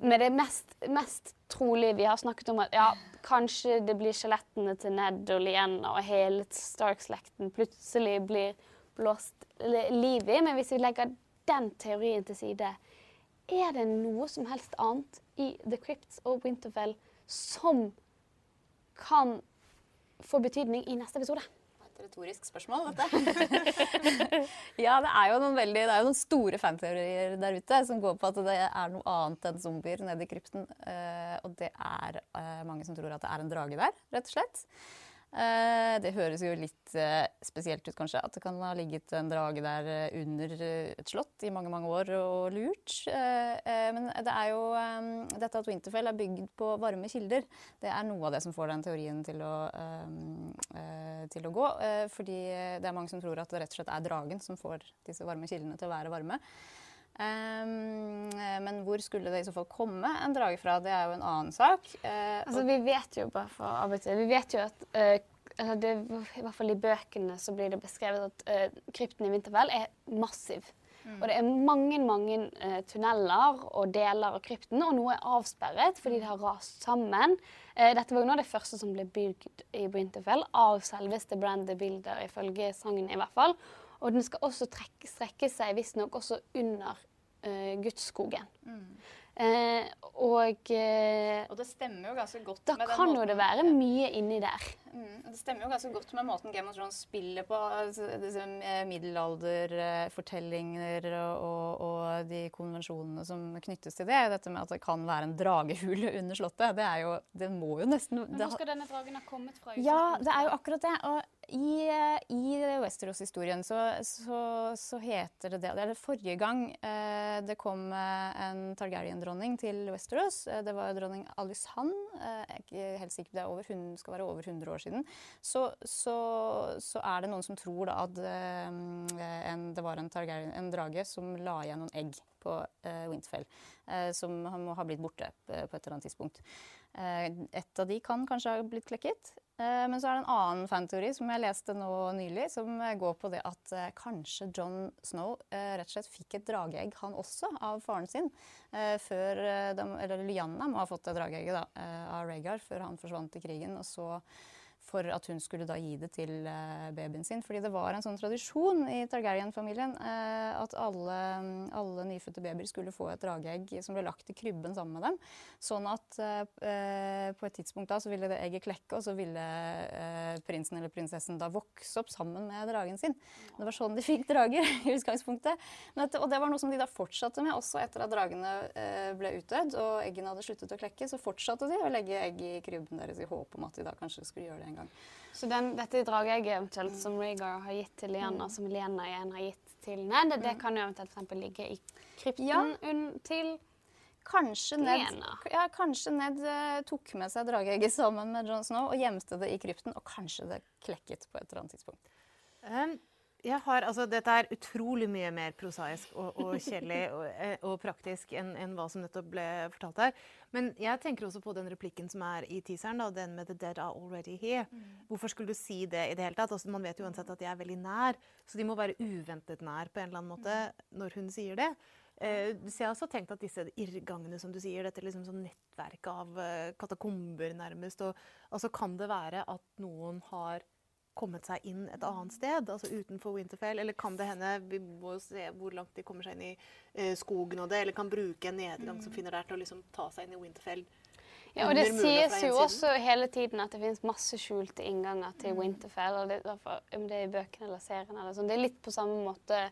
med det mest, mest trolige vi har snakket om at ja, kanskje det blir skjelettene til Ned og Lienna og hele Stark-slekten plutselig blir blåst liv i. Men hvis vi legger den teorien til side, er det noe som helst annet i The Crypts og Winterfell som kan få betydning i neste episode? Et retorisk spørsmål, dette. ja, det er veldig, det er jo noen store fanteorier der ute som går på at det er noe annet enn zombier nede i krypten. Uh, og det er uh, mange som tror at det er en drage der, rett og slett. Eh, det høres jo litt eh, spesielt ut, kanskje, at det kan ha ligget en drage der eh, under et slott i mange mange år og lurt. Men det er jo dette at Winterfell er bygd på varme kilder, det er noe av det som får den teorien til å, til å gå. Fordi det er mange som tror at det rett og slett er dragen som får disse varme kildene til å være varme. Um, men hvor skulle det i så fall komme en drage fra? Det er jo en annen sak. Uh, altså, vi vet jo bare fra av Vi vet jo at uh, det, I hvert fall i bøkene så blir det beskrevet at uh, krypten i Vinterfell er massiv. Og det er mange mange uh, tunneler og deler av krypten, og noe er avsperret fordi det har rast sammen. Uh, dette var jo noe av det første som ble bygd i Winterfell av selveste Brandy Builder, ifølge sangen i hvert fall. Og den skal også trekke, strekke seg visstnok også under uh, Gudsskogen. Eh, og eh, Og det stemmer jo ganske godt da med den kan jo det være mye inni der. Mm, det stemmer jo ganske godt med måten Game of Thrones spiller på. Altså, disse eh, middelalderfortellinger og, og, og de konvensjonene som knyttes til det. Dette med at det kan være en dragehule under slottet. Det er jo Det må jo nesten Men hvor skal denne dragen ha kommet fra? ja, det er jo akkurat det. Og i, i Westeros-historien så, så, så heter det det Eller forrige gang eh, det kom eh, en Targaryen-dronning til Westeros, eh, det var dronning Alysand, eh, jeg er helt sikker på det, er over, hun skal være over 100 år siden, så, så, er det noen som tror da at eh, en, det var en, en drage som la igjen noen egg på eh, Winterfell, eh, som må ha blitt borte på et eller annet tidspunkt. Et av de kan kanskje ha blitt klekket. Eh, men så er det en annen fanteori som jeg leste nå nylig, som går på det at eh, kanskje John Snow eh, rett og slett fikk et drageegg, han også, av faren sin. før de, Eller Lyanna må ha fått det drageegget av Rhaegar før han forsvant i krigen. og så for at hun skulle da gi det til eh, babyen sin. Fordi det var en sånn tradisjon i Targaryen-familien eh, at alle, alle nyfødte babyer skulle få et drageegg som ble lagt i krybben sammen med dem. Sånn at eh, på et tidspunkt da så ville det egget klekke, og så ville prinsen eller prinsessen da vokse opp sammen med dragen sin. Det var sånn de fikk drager i utgangspunktet. Dette, og det var noe som de da fortsatte med også etter at dragene ble utdødd og eggene hadde sluttet å klekke. Så fortsatte de å legge egg i krybben deres i håp om at de da kanskje skulle gjøre det en gang. Så den, dette drageegget eventuelt som Rhaegar har gitt til Lyanna, som Lena igjen har gitt til Ned, det kan jo eventuelt for eksempel ligge i krypten Ja. til Kanskje Ned, Lena. ja, kanskje Ned uh, tok med seg drageegget sammen med Jon Snow og gjemte det i krypten, og kanskje det klekket på et eller annet tidspunkt. Um, jeg har, altså, dette er utrolig mye mer prosaisk og, og kjedelig og, eh, og praktisk enn en hva som nettopp ble fortalt her. Men jeg tenker også på den replikken som er i teaseren, da, den med 'the dead are already here'. Hvorfor skulle du si det i det hele tatt? Altså, man vet jo uansett at de er veldig nær, så de må være uventet nær på en eller annen måte når hun sier det. Eh, så jeg har også tenkt at disse irrgangene, som du sier, dette liksom sånn nettverket av eh, katakomber nærmest, og altså kan det være at noen har kommet seg inn et annet sted, altså utenfor Winterfell? Eller kan det hende vi må se hvor langt de kommer seg inn i eh, skogen og det, eller kan bruke en nedgang som finner der til å liksom ta seg inn i Winterfell? Ja, og det sies jo også hele tiden at det finnes masse skjulte innganger til Winterfell. og det, er derfor, Om det er i bøkene eller serien eller sånn. Det er litt på samme måte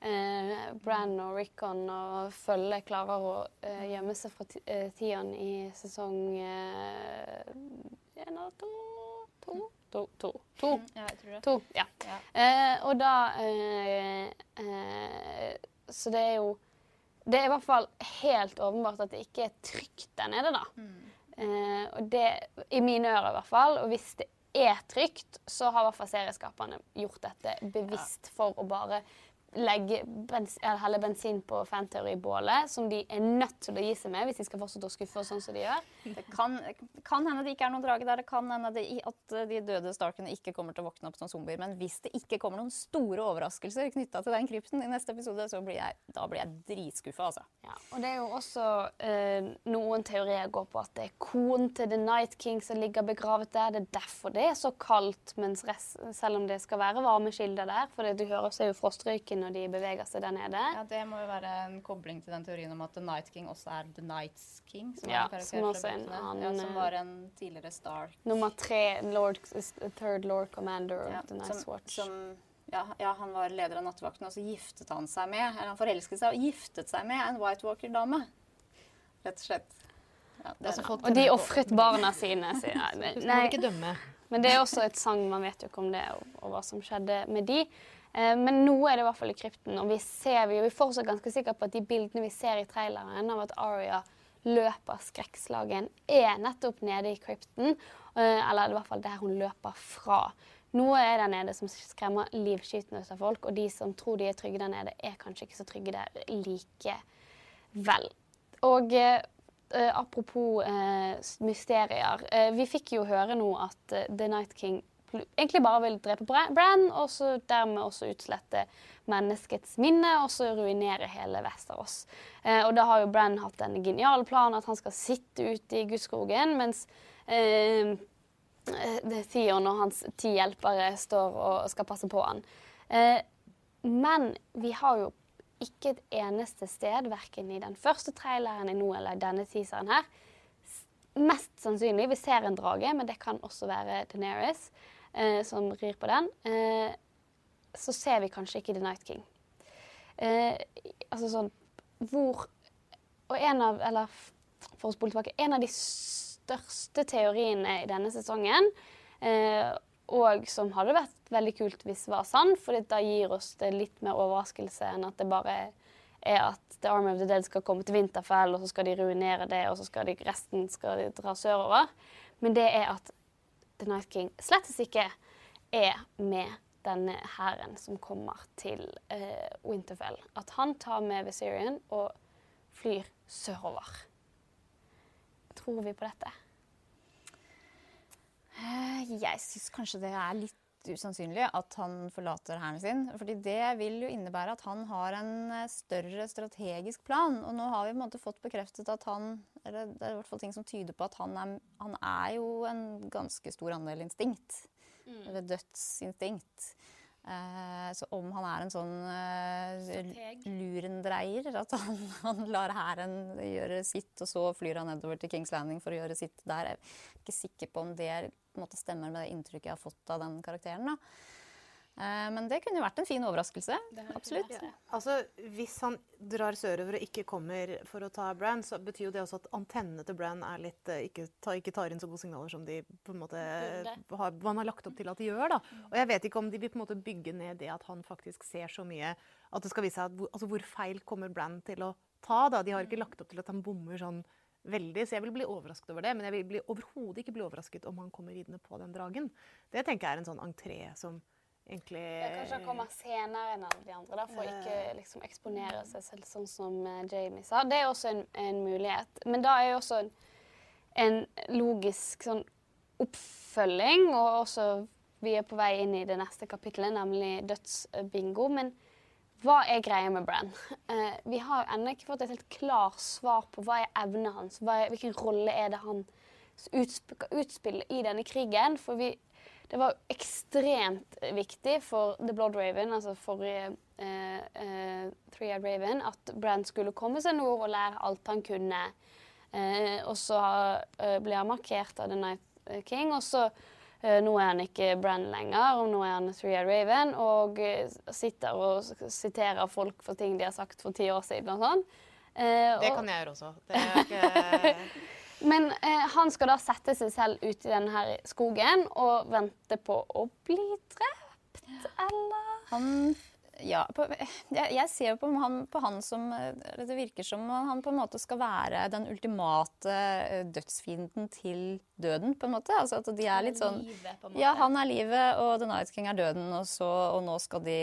eh, Bran og Rickon og Følge klarer å eh, gjemme seg fra ti- eh, Tion i sesong én eller to? To? To. to. to. Ja, jeg tror det. To, ja. Ja. Eh, og da eh, eh, Så det er jo Det er i hvert fall helt åpenbart at det ikke er trygt der nede, da. Eh, og det, I mine ører, i hvert fall. Og hvis det er trygt, så har i hvert fall serieskaperne gjort dette bevisst for å bare legge bens helle bensin på fanteoribålet, som de er nødt til å gi seg med hvis de skal fortsette å skuffe oss sånn som de gjør. Det kan, kan hende det ikke er noen drage der. Det kan hende det, i- at de døde Starkene ikke kommer til å våkne opp som zombier. Men hvis det ikke kommer noen store overraskelser knytta til den krypten i neste episode, så blir jeg, da blir jeg dritskuffa, altså. Ja, og det er jo også eh, Noen teorier går på at det er konen til The Night King som ligger begravet der. Det er derfor det er så kaldt, mens rest, selv om det skal være varmekilder der. For det, du hører så er jo frostrøyken når de beveger seg der nede. Ja, Det må jo være en kobling til den teorien om at The Night King også er The Nights King. Som, Ja, er som også er en annen, ja, som eh, var en tidligere Stark. Nummer tre, Lord, third Lord Commander of Ja, The Night's som, Watch. som, ja, ja, han var leder av nattevakten, og så giftet han seg med eller han forelsket seg og giftet seg med en White Walker-dame. Rett og slett. Ja, det Altså, folk og de ofret barna sine. sier må nei, men det er også et sang, man vet jo ikke om det og, og hva som skjedde med de. Eh, men noe er det i hvert fall i krypten. Og vi ser vi, er fortsatt ganske sikre på at de bildene vi ser i traileren av at Aria løper skrekkslagen, er nettopp nede i krypten. Eh, eller i hvert fall der hun løper fra. Noe er der nede som skremmer livskytende ut av folk, og de som tror de er trygge der nede, er kanskje ikke så trygge der likevel. Og eh, apropos mysterier. Vi fikk jo høre nå at The Night King egentlig bare vil drepe Bran, og så dermed også utslette menneskets minne, og så ruinere hele Vesterås. Eh, og da har jo Bran hatt en genial plan at han skal sitte ute i Gudskogen, mens eh, Theon og hans ti hjelpere står og skal passe på han. Eh, men vi har jo ikke et eneste sted, verken i den første traileren i nå eller i denne teaseren her, mest sannsynlig Vi ser en drage, men det kan også være Deneris eh, som rir på den. Eh, så ser vi kanskje ikke The Night King. Eh, altså sånn Hvor Og en av Eller for å spole tilbake En av de største teoriene i denne sesongen, eh, og som hadde vært veldig kult hvis det var sann, for da gir oss det litt mer overraskelse enn at det bare er at The Army of the Dead skal komme til Winterfell, og så skal de ruinere det, og så skal de, resten skal de dra sørover. Men det er at The Night King slettes ikke er med denne hæren som kommer til uh, Winterfell. At han tar med Viserion og flyr sørover. Tror vi på dette? Eh, jeg syns kanskje det er litt usannsynlig at han forlater hæren sin. fordi det vil jo innebære at han har en eh, større strategisk plan. Og nå har vi på en måte fått bekreftet at han Eller det er i hvert fall ting som tyder på at han er, han er jo en ganske stor andel instinkt. Mm. Eller dødsinstinkt. Eh, så om han er en sånn eh, lurendreier, at han, han lar hæren gjøre sitt, og så flyr han nedover til Kings Landing for å gjøre sitt der, jeg er ikke sikker på om det måte stemmer med det inntrykket jeg har fått av den karakteren. da. Eh, men det kunne jo vært en fin overraskelse. Absolutt. Ja. Altså, Hvis han drar sørover og ikke kommer for å ta Brann, så betyr jo det også at antennene til Brann er eh, ikke, ikke, tar inn så gode signaler som de på en måte har, man har lagt opp til at de gjør. da. Og jeg vet ikke om de vil på en måte bygge ned det at han faktisk ser så mye at det skal vise seg at, altså, hvor feil kommer Brann til å ta. da. De har ikke lagt opp til at han bommer sånn veldig, så jeg vil bli overrasket over det. Men jeg vil overhodet ikke bli overrasket om han kommer ridende på den dragen. Det tenker jeg er en sånn entré som egentlig ja, Kanskje han kommer senere enn alle de andre, da, for å ikke liksom, eksponere seg selv, sånn som uh, Jamie sa. Det er også en, en, mulighet. Men da er jo også en, en logisk sånn oppfølging, og også vi er på vei inn i det neste kapittelet, nemlig dødsbingo. Men hva er greia med Bran? Uh, vi har ennå ikke fått et helt klart svar på hva er evnen hans. Er, hvilken rolle er det han utspiller i denne krigen? For vi, det var ekstremt viktig for The Blood Raven, altså forrige uh, uh, Three-Eyed Raven, at Bran skulle komme seg nord og lære alt han kunne. og så ble han markert av The Night King. og så Eh, nå er han ikke Bran lenger, og nå er han Three-Eyed Raven og eh, sitter og siterer folk for ting de har sagt for ti år siden og sånn. Eh, det kan jeg gjøre også. Ikke... Men eh, han skal da sette seg selv ut i denne skogen og vente på å bli drept, eller? Han ja, på, jeg, jeg, ser jo på han, på han, som Det virker som han på en måte skal være den ultimate eh, dødsfienden til døden, på en måte. Altså at de er litt sånn Ja, han er livet, og The Night King er døden, og, så, og nå skal de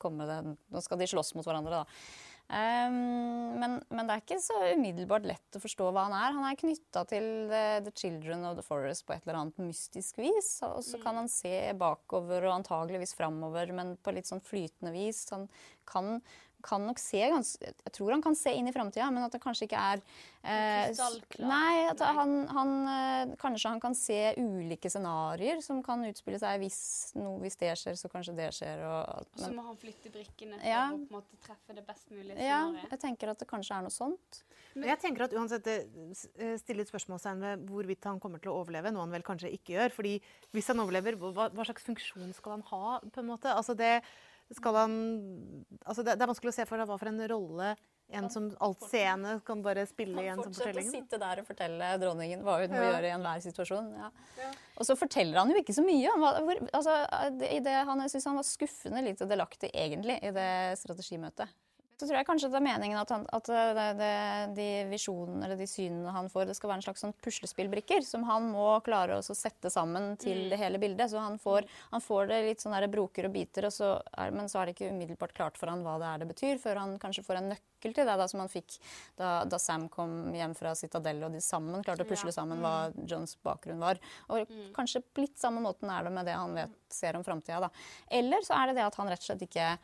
komme den, Nå skal de slåss mot hverandre, da. Um, men, men, det er ikke så umiddelbart lett å forstå hva han er. Han er knytta til the, the, Children of the Forest på et eller annet mystisk vis. Og så kan han se bakover og antageligvis framover, men på litt sånn flytende vis. Han kan kan nok se Jeg tror han kan se inn i framtida, men at det kanskje ikke er eh, Nei, at han, han, eh, kanskje han kan se ulike scenarioer som kan utspille seg. Hvis, no, hvis det skjer, så kanskje det skjer. Og, og så må han flytte brikkene for ja. å på en måte treffe det best mulige scenarioet. Ja, jeg tenker at det kanskje er noe sånt. Men jeg tenker at uansett det eh, stiller seg spørsmålstegn ved hvorvidt han kommer til å overleve, noe han vel kanskje ikke gjør. fordi hvis han overlever, hva, hva slags funksjon skal han ha? på en måte? Altså det han altså det, det, er vanskelig å se for deg hva for en rolle en som altseende kan bare spille i en sånn fortelling. Han fortsetter å sitte der og fortelle dronningen hva hun må gjøre i enhver situasjon. Ja. Ja. Og så forteller han jo ikke så mye. Han, var, hvor, altså, det, han, jeg syns han var skuffende lite delaktig egentlig i det strategimøtet. Så tror jeg kanskje det er meningen at, han, at det, det, de visjonene eller de synene han får, det skal være en slags sånn puslespillbrikker som han må klare å sette sammen til det hele bildet. Så han får, han får det litt sånn broker og biter, og så er, men så er det ikke umiddelbart klart for han hva det er det betyr, før han kanskje får en nøkkel til det da, som han fikk da, da Sam kom hjem fra Citadel og de sammen klarte å pusle sammen hva Johns bakgrunn var. Og kanskje litt samme måten er det med det han vet, ser om framtida. Eller så er det det at han rett og slett ikke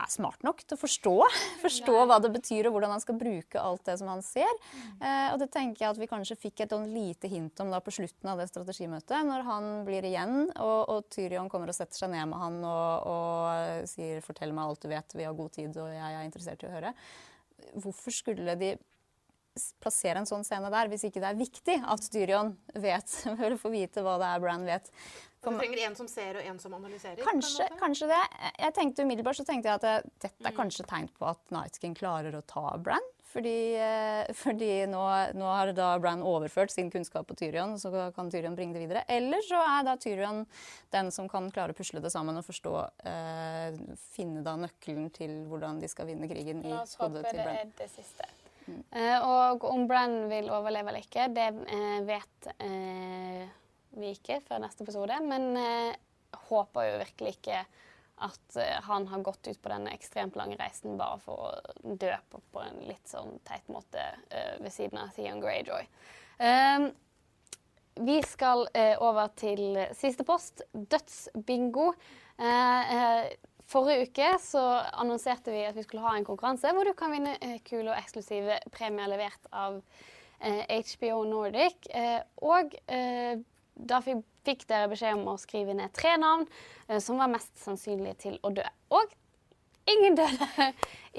er smart nok til å forstå, forstå hva det betyr og hvordan han skal bruke alt det som han ser. Eh, og det tenker jeg at vi kanskje fikk et sånn lite hint om da på slutten av det strategimøtet, når han blir igjen og, og Tyrion kommer og setter seg ned med han og, og sier 'fortell meg alt du vet, vi har god tid og jeg er interessert i å høre'. Hvorfor skulle de plassere en sånn scene der hvis ikke det er viktig at Tyrion vet, eller får vite hva det er Bran vet? Så du trenger en som ser og en som analyserer? Kanskje, kanskje det. Jeg tenkte umiddelbart så tenkte jeg at dette er kanskje tegn på at Night King klarer å ta Bran. Fordi, eh, fordi nå, nå har da Bran overført sin kunnskap på Tyrion, så kan Tyrion bringe det videre. Eller så er da Tyrion den som kan klare å pusle det sammen og forstå eh, Finne da nøkkelen til hvordan de skal vinne krigen i La oss hodet håpe til det er det siste. Eh, og om Bran vil overleve eller ikke, det eh, vet eh, vi ikke før neste episode. Men eh, håper jo virkelig ikke at eh, han har gått ut på denne ekstremt lange reisen bare for å dø på, på en litt sånn teit måte eh, ved siden av Theon Greyjoy. Um, vi skal eh, over til siste post, dødsbingo. Eh, forrige uke så annonserte vi at vi skulle ha en konkurranse hvor du kan vinne kule og eksklusive premier levert av HBO Nordic. Og da fikk, fikk dere beskjed om å skrive ned tre navn eh, som var mest sannsynlige til å dø. Og ingen døde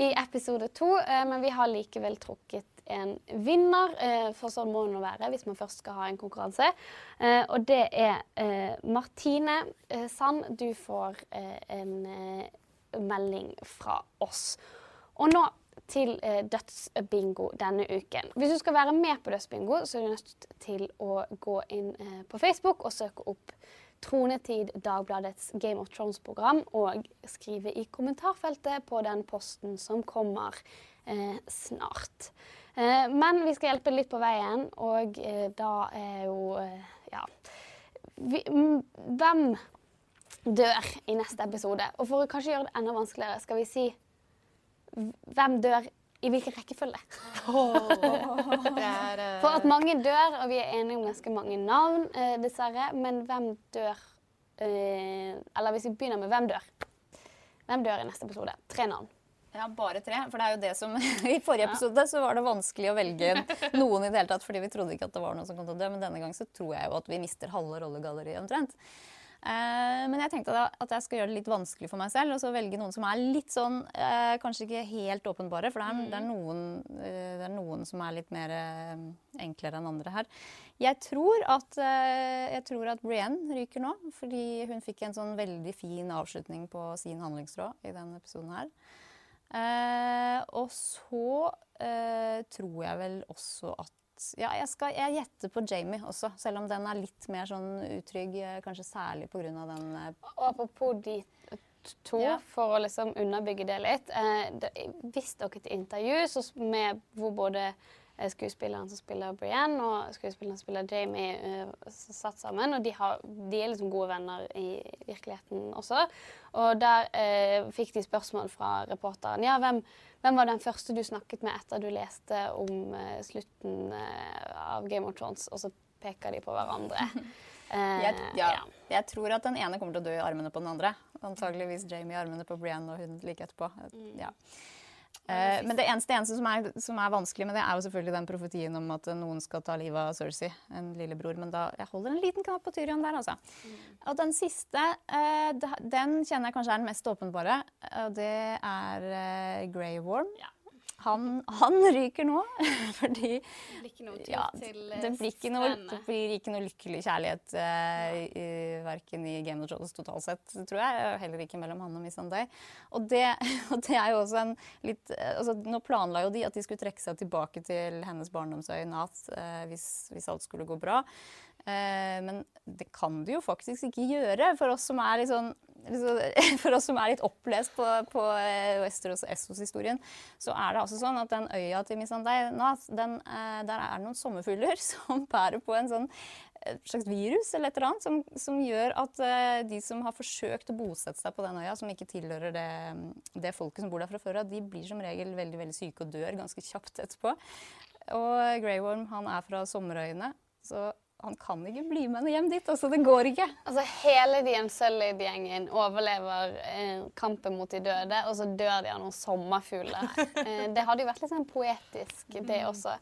i episode to, eh, men vi har likevel trukket en vinner, eh, for sånn må det være hvis man først skal ha en konkurranse. Og det er Martine Sand. Du får en melding fra oss. Og nå til eh, dødsbingo denne uken. Hvis du skal være med på dødsbingo, så er du nødt til å gå inn eh, på Facebook og søke opp Tronetid, Dagbladets Game of Thrones-program, og skrive i kommentarfeltet på den posten som kommer eh, snart. Eh, men vi skal hjelpe litt på veien, og eh, da er jo eh, Ja. Vi, hvem dør i neste episode? Og for å kanskje gjøre det enda vanskeligere, skal vi si hvem dør i hvilken rekkefølge? Oh. er, For at mange dør, og vi er enige om ganske mange navn, eh, dessverre. Men hvem dør eh, Eller hvis vi begynner med hvem dør? Hvem dør i neste episode? Tre navn. Ja, bare tre. For det er jo det som I forrige episode så var det vanskelig å velge noen i det hele tatt, fordi vi trodde ikke at det var noen som kom til å dø. Men denne gang så tror jeg jo at vi mister halve rollegalleriet omtrent. Eh, men jeg tenkte da at jeg skal gjøre det litt vanskelig for meg selv og så velge noen som er litt sånn eh, Kanskje ikke helt åpenbare, for det er, det er, noen, eh, det er noen som er litt mer enklere enn andre her. Jeg tror at, jeg tror at Brienne ryker nå, fordi hun fikk en sånn veldig fin avslutning på sin handlingstråd i denne episoden her. Eh, og så eh, tror jeg vel også at Ja, jeg, skal, jeg gjetter på Jamie også, selv om den er litt mer sånn utrygg, eh, kanskje særlig pga. den eh, Og apropos de to, Ja. for å liksom underbygge det litt. Eh, hvis dere et intervju så, med hvor både skuespilleren som spiller Brienne og skuespilleren som spiller Jamie satt sammen, og de, har, de er liksom gode venner i virkeligheten også. Og der eh, fikk de spørsmål fra reporteren. Ja, hvem, hvem var den første du snakket med etter du leste om eh, slutten eh, av Game of Thrones? Og så peker de på hverandre. Eh, jeg, ja, jeg tror at den ene kommer til å dø i armene på den andre. Antageligvis Jamie i armene på Brienne og hun like etterpå. Ja. Eh, men det eneste, eneste som, er, som er vanskelig med det, er jo selvfølgelig den profetien om at noen skal ta livet av Cersei, en lillebror. Men da, jeg holder en liten knapp på Tyrion der, altså. Og den siste, eh, den kjenner jeg kanskje er den mest åpenbare. Og det er eh, Grey Worm. Han, han ryker nå fordi ja, det blir ikke noe, det blir ikke noe lykkelig kjærlighet uh, i, verken i Game of Thrones totalt sett, tror jeg. Heller ikke mellom han og Miss Sunday. Og det, og det er jo også en litt eh, altså, Nå planla jo de at de skulle trekke seg tilbake til hennes barndomsøy Nath uh, hvis, hvis alt skulle gå bra. Eh, men det kan de jo faktisk ikke gjøre. For oss som er litt sånn For oss som er litt opplest på, på eh, Westeros og Essos-historien, så er det altså sånn at den øya til Missandei, den, der er det noen sommerfugler som bærer på en sånn et slags virus eller et eller annet som, som gjør at de som har forsøkt å bosette seg på den øya, som ikke tilhører det, det folket som bor der fra før av, de blir som regel veldig veldig syke og dør ganske kjapt etterpå. Og Grey Worm han er fra sommerøyene, så han kan ikke bli med henne hjem dit. altså Det går ikke. Altså Hele de Unsullied-gjengen overlever eh, kampen mot de døde, og så dør de av noen sommerfugler. eh, det hadde jo vært litt sånn poetisk, det også.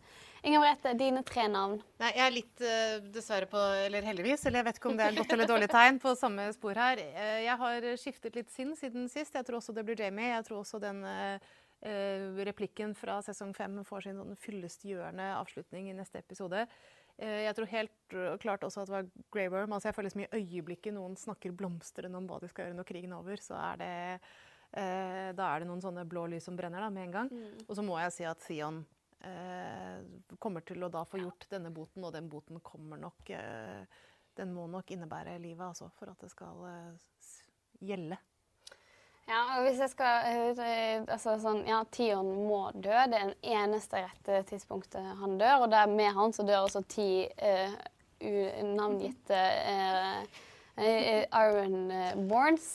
Inger Merete, dine tre navn. Nei, Jeg er litt uh, dessverre på, eller heldigvis, eller jeg vet ikke om det er godt eller dårlig tegn, på samme spor her. Uh, jeg har skiftet litt sinn siden sist. Jeg tror også det blir Jamie. Jeg tror også den uh, replikken fra sesong fem får sin sånn fyllestgjørende avslutning i neste episode. Jeg tror helt klart også at det var Grey Worm. Altså jeg føler liksom I øyeblikket noen snakker blomstrende om hva de skal gjøre når krigen er over, så er det, da er det noen sånne blå lys som brenner da, med en gang. Mm. Og så må jeg si at Sion eh, kommer til å da få gjort denne boten, og den boten kommer nok eh, Den må nok innebære livet, altså, for at det skal eh, gjelde. Ja, og hvis jeg skal eh, altså sånn, ja, Tion må dø. Det er det eneste rette tidspunktet han dør. Og det er med han så dør også ti uh, navngitte uh, uh, Iron Borns.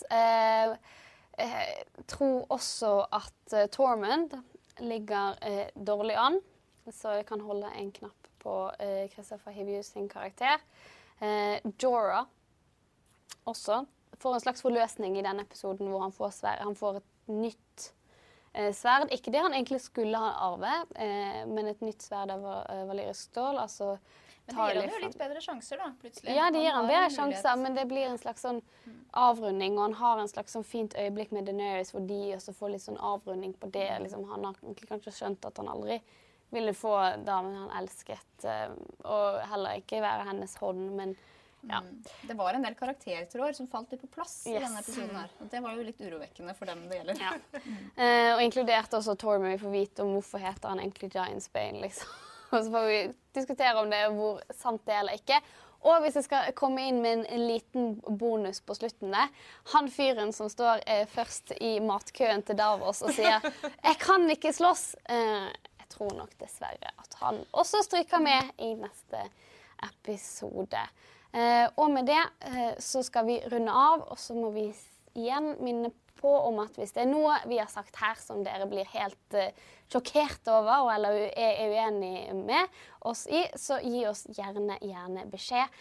Jeg tror også at Tormund ligger eh, dårlig an, så jeg kan holde en knapp på eh, Christopher Hivius sin karakter. Eh, Jorah også får en slags forløsning i denne episoden hvor han får, sverd. han får et nytt eh, sverd. Ikke det han egentlig skulle ha arve, eh, men et nytt sverd av uh, Valerisk stål. altså men det gir han jo litt bedre sjanser, da, plutselig. Ja, det gir han bedre sjanser, men det blir en slags sånn avrunding, og han har en slags sånn fint øyeblikk med Deneris hvor de også får litt sånn avrunding på det. Liksom, han har kanskje skjønt at han aldri ville få damen han elsket, eh, og heller ikke være hennes hånd, men ja. Mm. Det var en del karaktertråder som falt litt på plass yes. i denne episoden. her. Og det var jo litt urovekkende for dem det gjelder. Ja. Uh, og inkludert også Tormy Vi får vite om hvorfor heter han egentlig Giant Spain, liksom. Og så får vi diskutere om det er hvor sant det er eller ikke. Og hvis jeg skal komme inn med en liten bonus på slutten der Han fyren som står eh, først i matkøen til Davos og sier 'Jeg kan ikke slåss', Uh, jeg tror nok dessverre at han også stryker med i neste episode. Eh, og med det eh, så skal vi runde av, og så må vi igjen minne på om at hvis det er noe vi har sagt her som dere blir helt uh, sjokkert over eller er uenig med oss i, så gi oss gjerne, gjerne beskjed.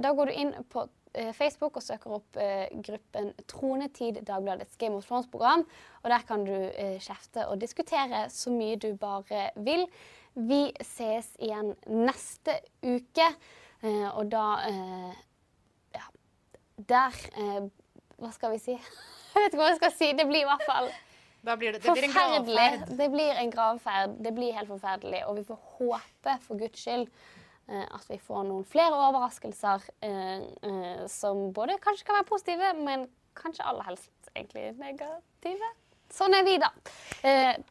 Da går du inn på Facebook og søker opp gruppen Tronetid, Dagbladets Game of Thrones-program. Og der kan du kjefte og diskutere så mye du bare vil. Vi ses igjen neste uke, og da Ja, der Hva skal vi si? Jeg vet ikke hva jeg skal si. Det blir i hvert fall blir det, det blir forferdelig. det blir en gravferd. Det blir helt forferdelig. Og vi får håpe, for guds skyld, eh, at vi får noen flere overraskelser eh, eh, som både kanskje kan være positive, men kanskje aller helst egentlig negative. Sånn er vi, da.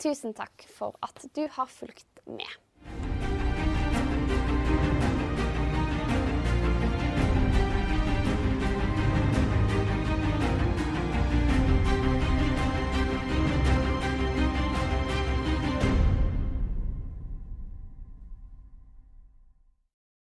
tusen takk for at du har fulgt med.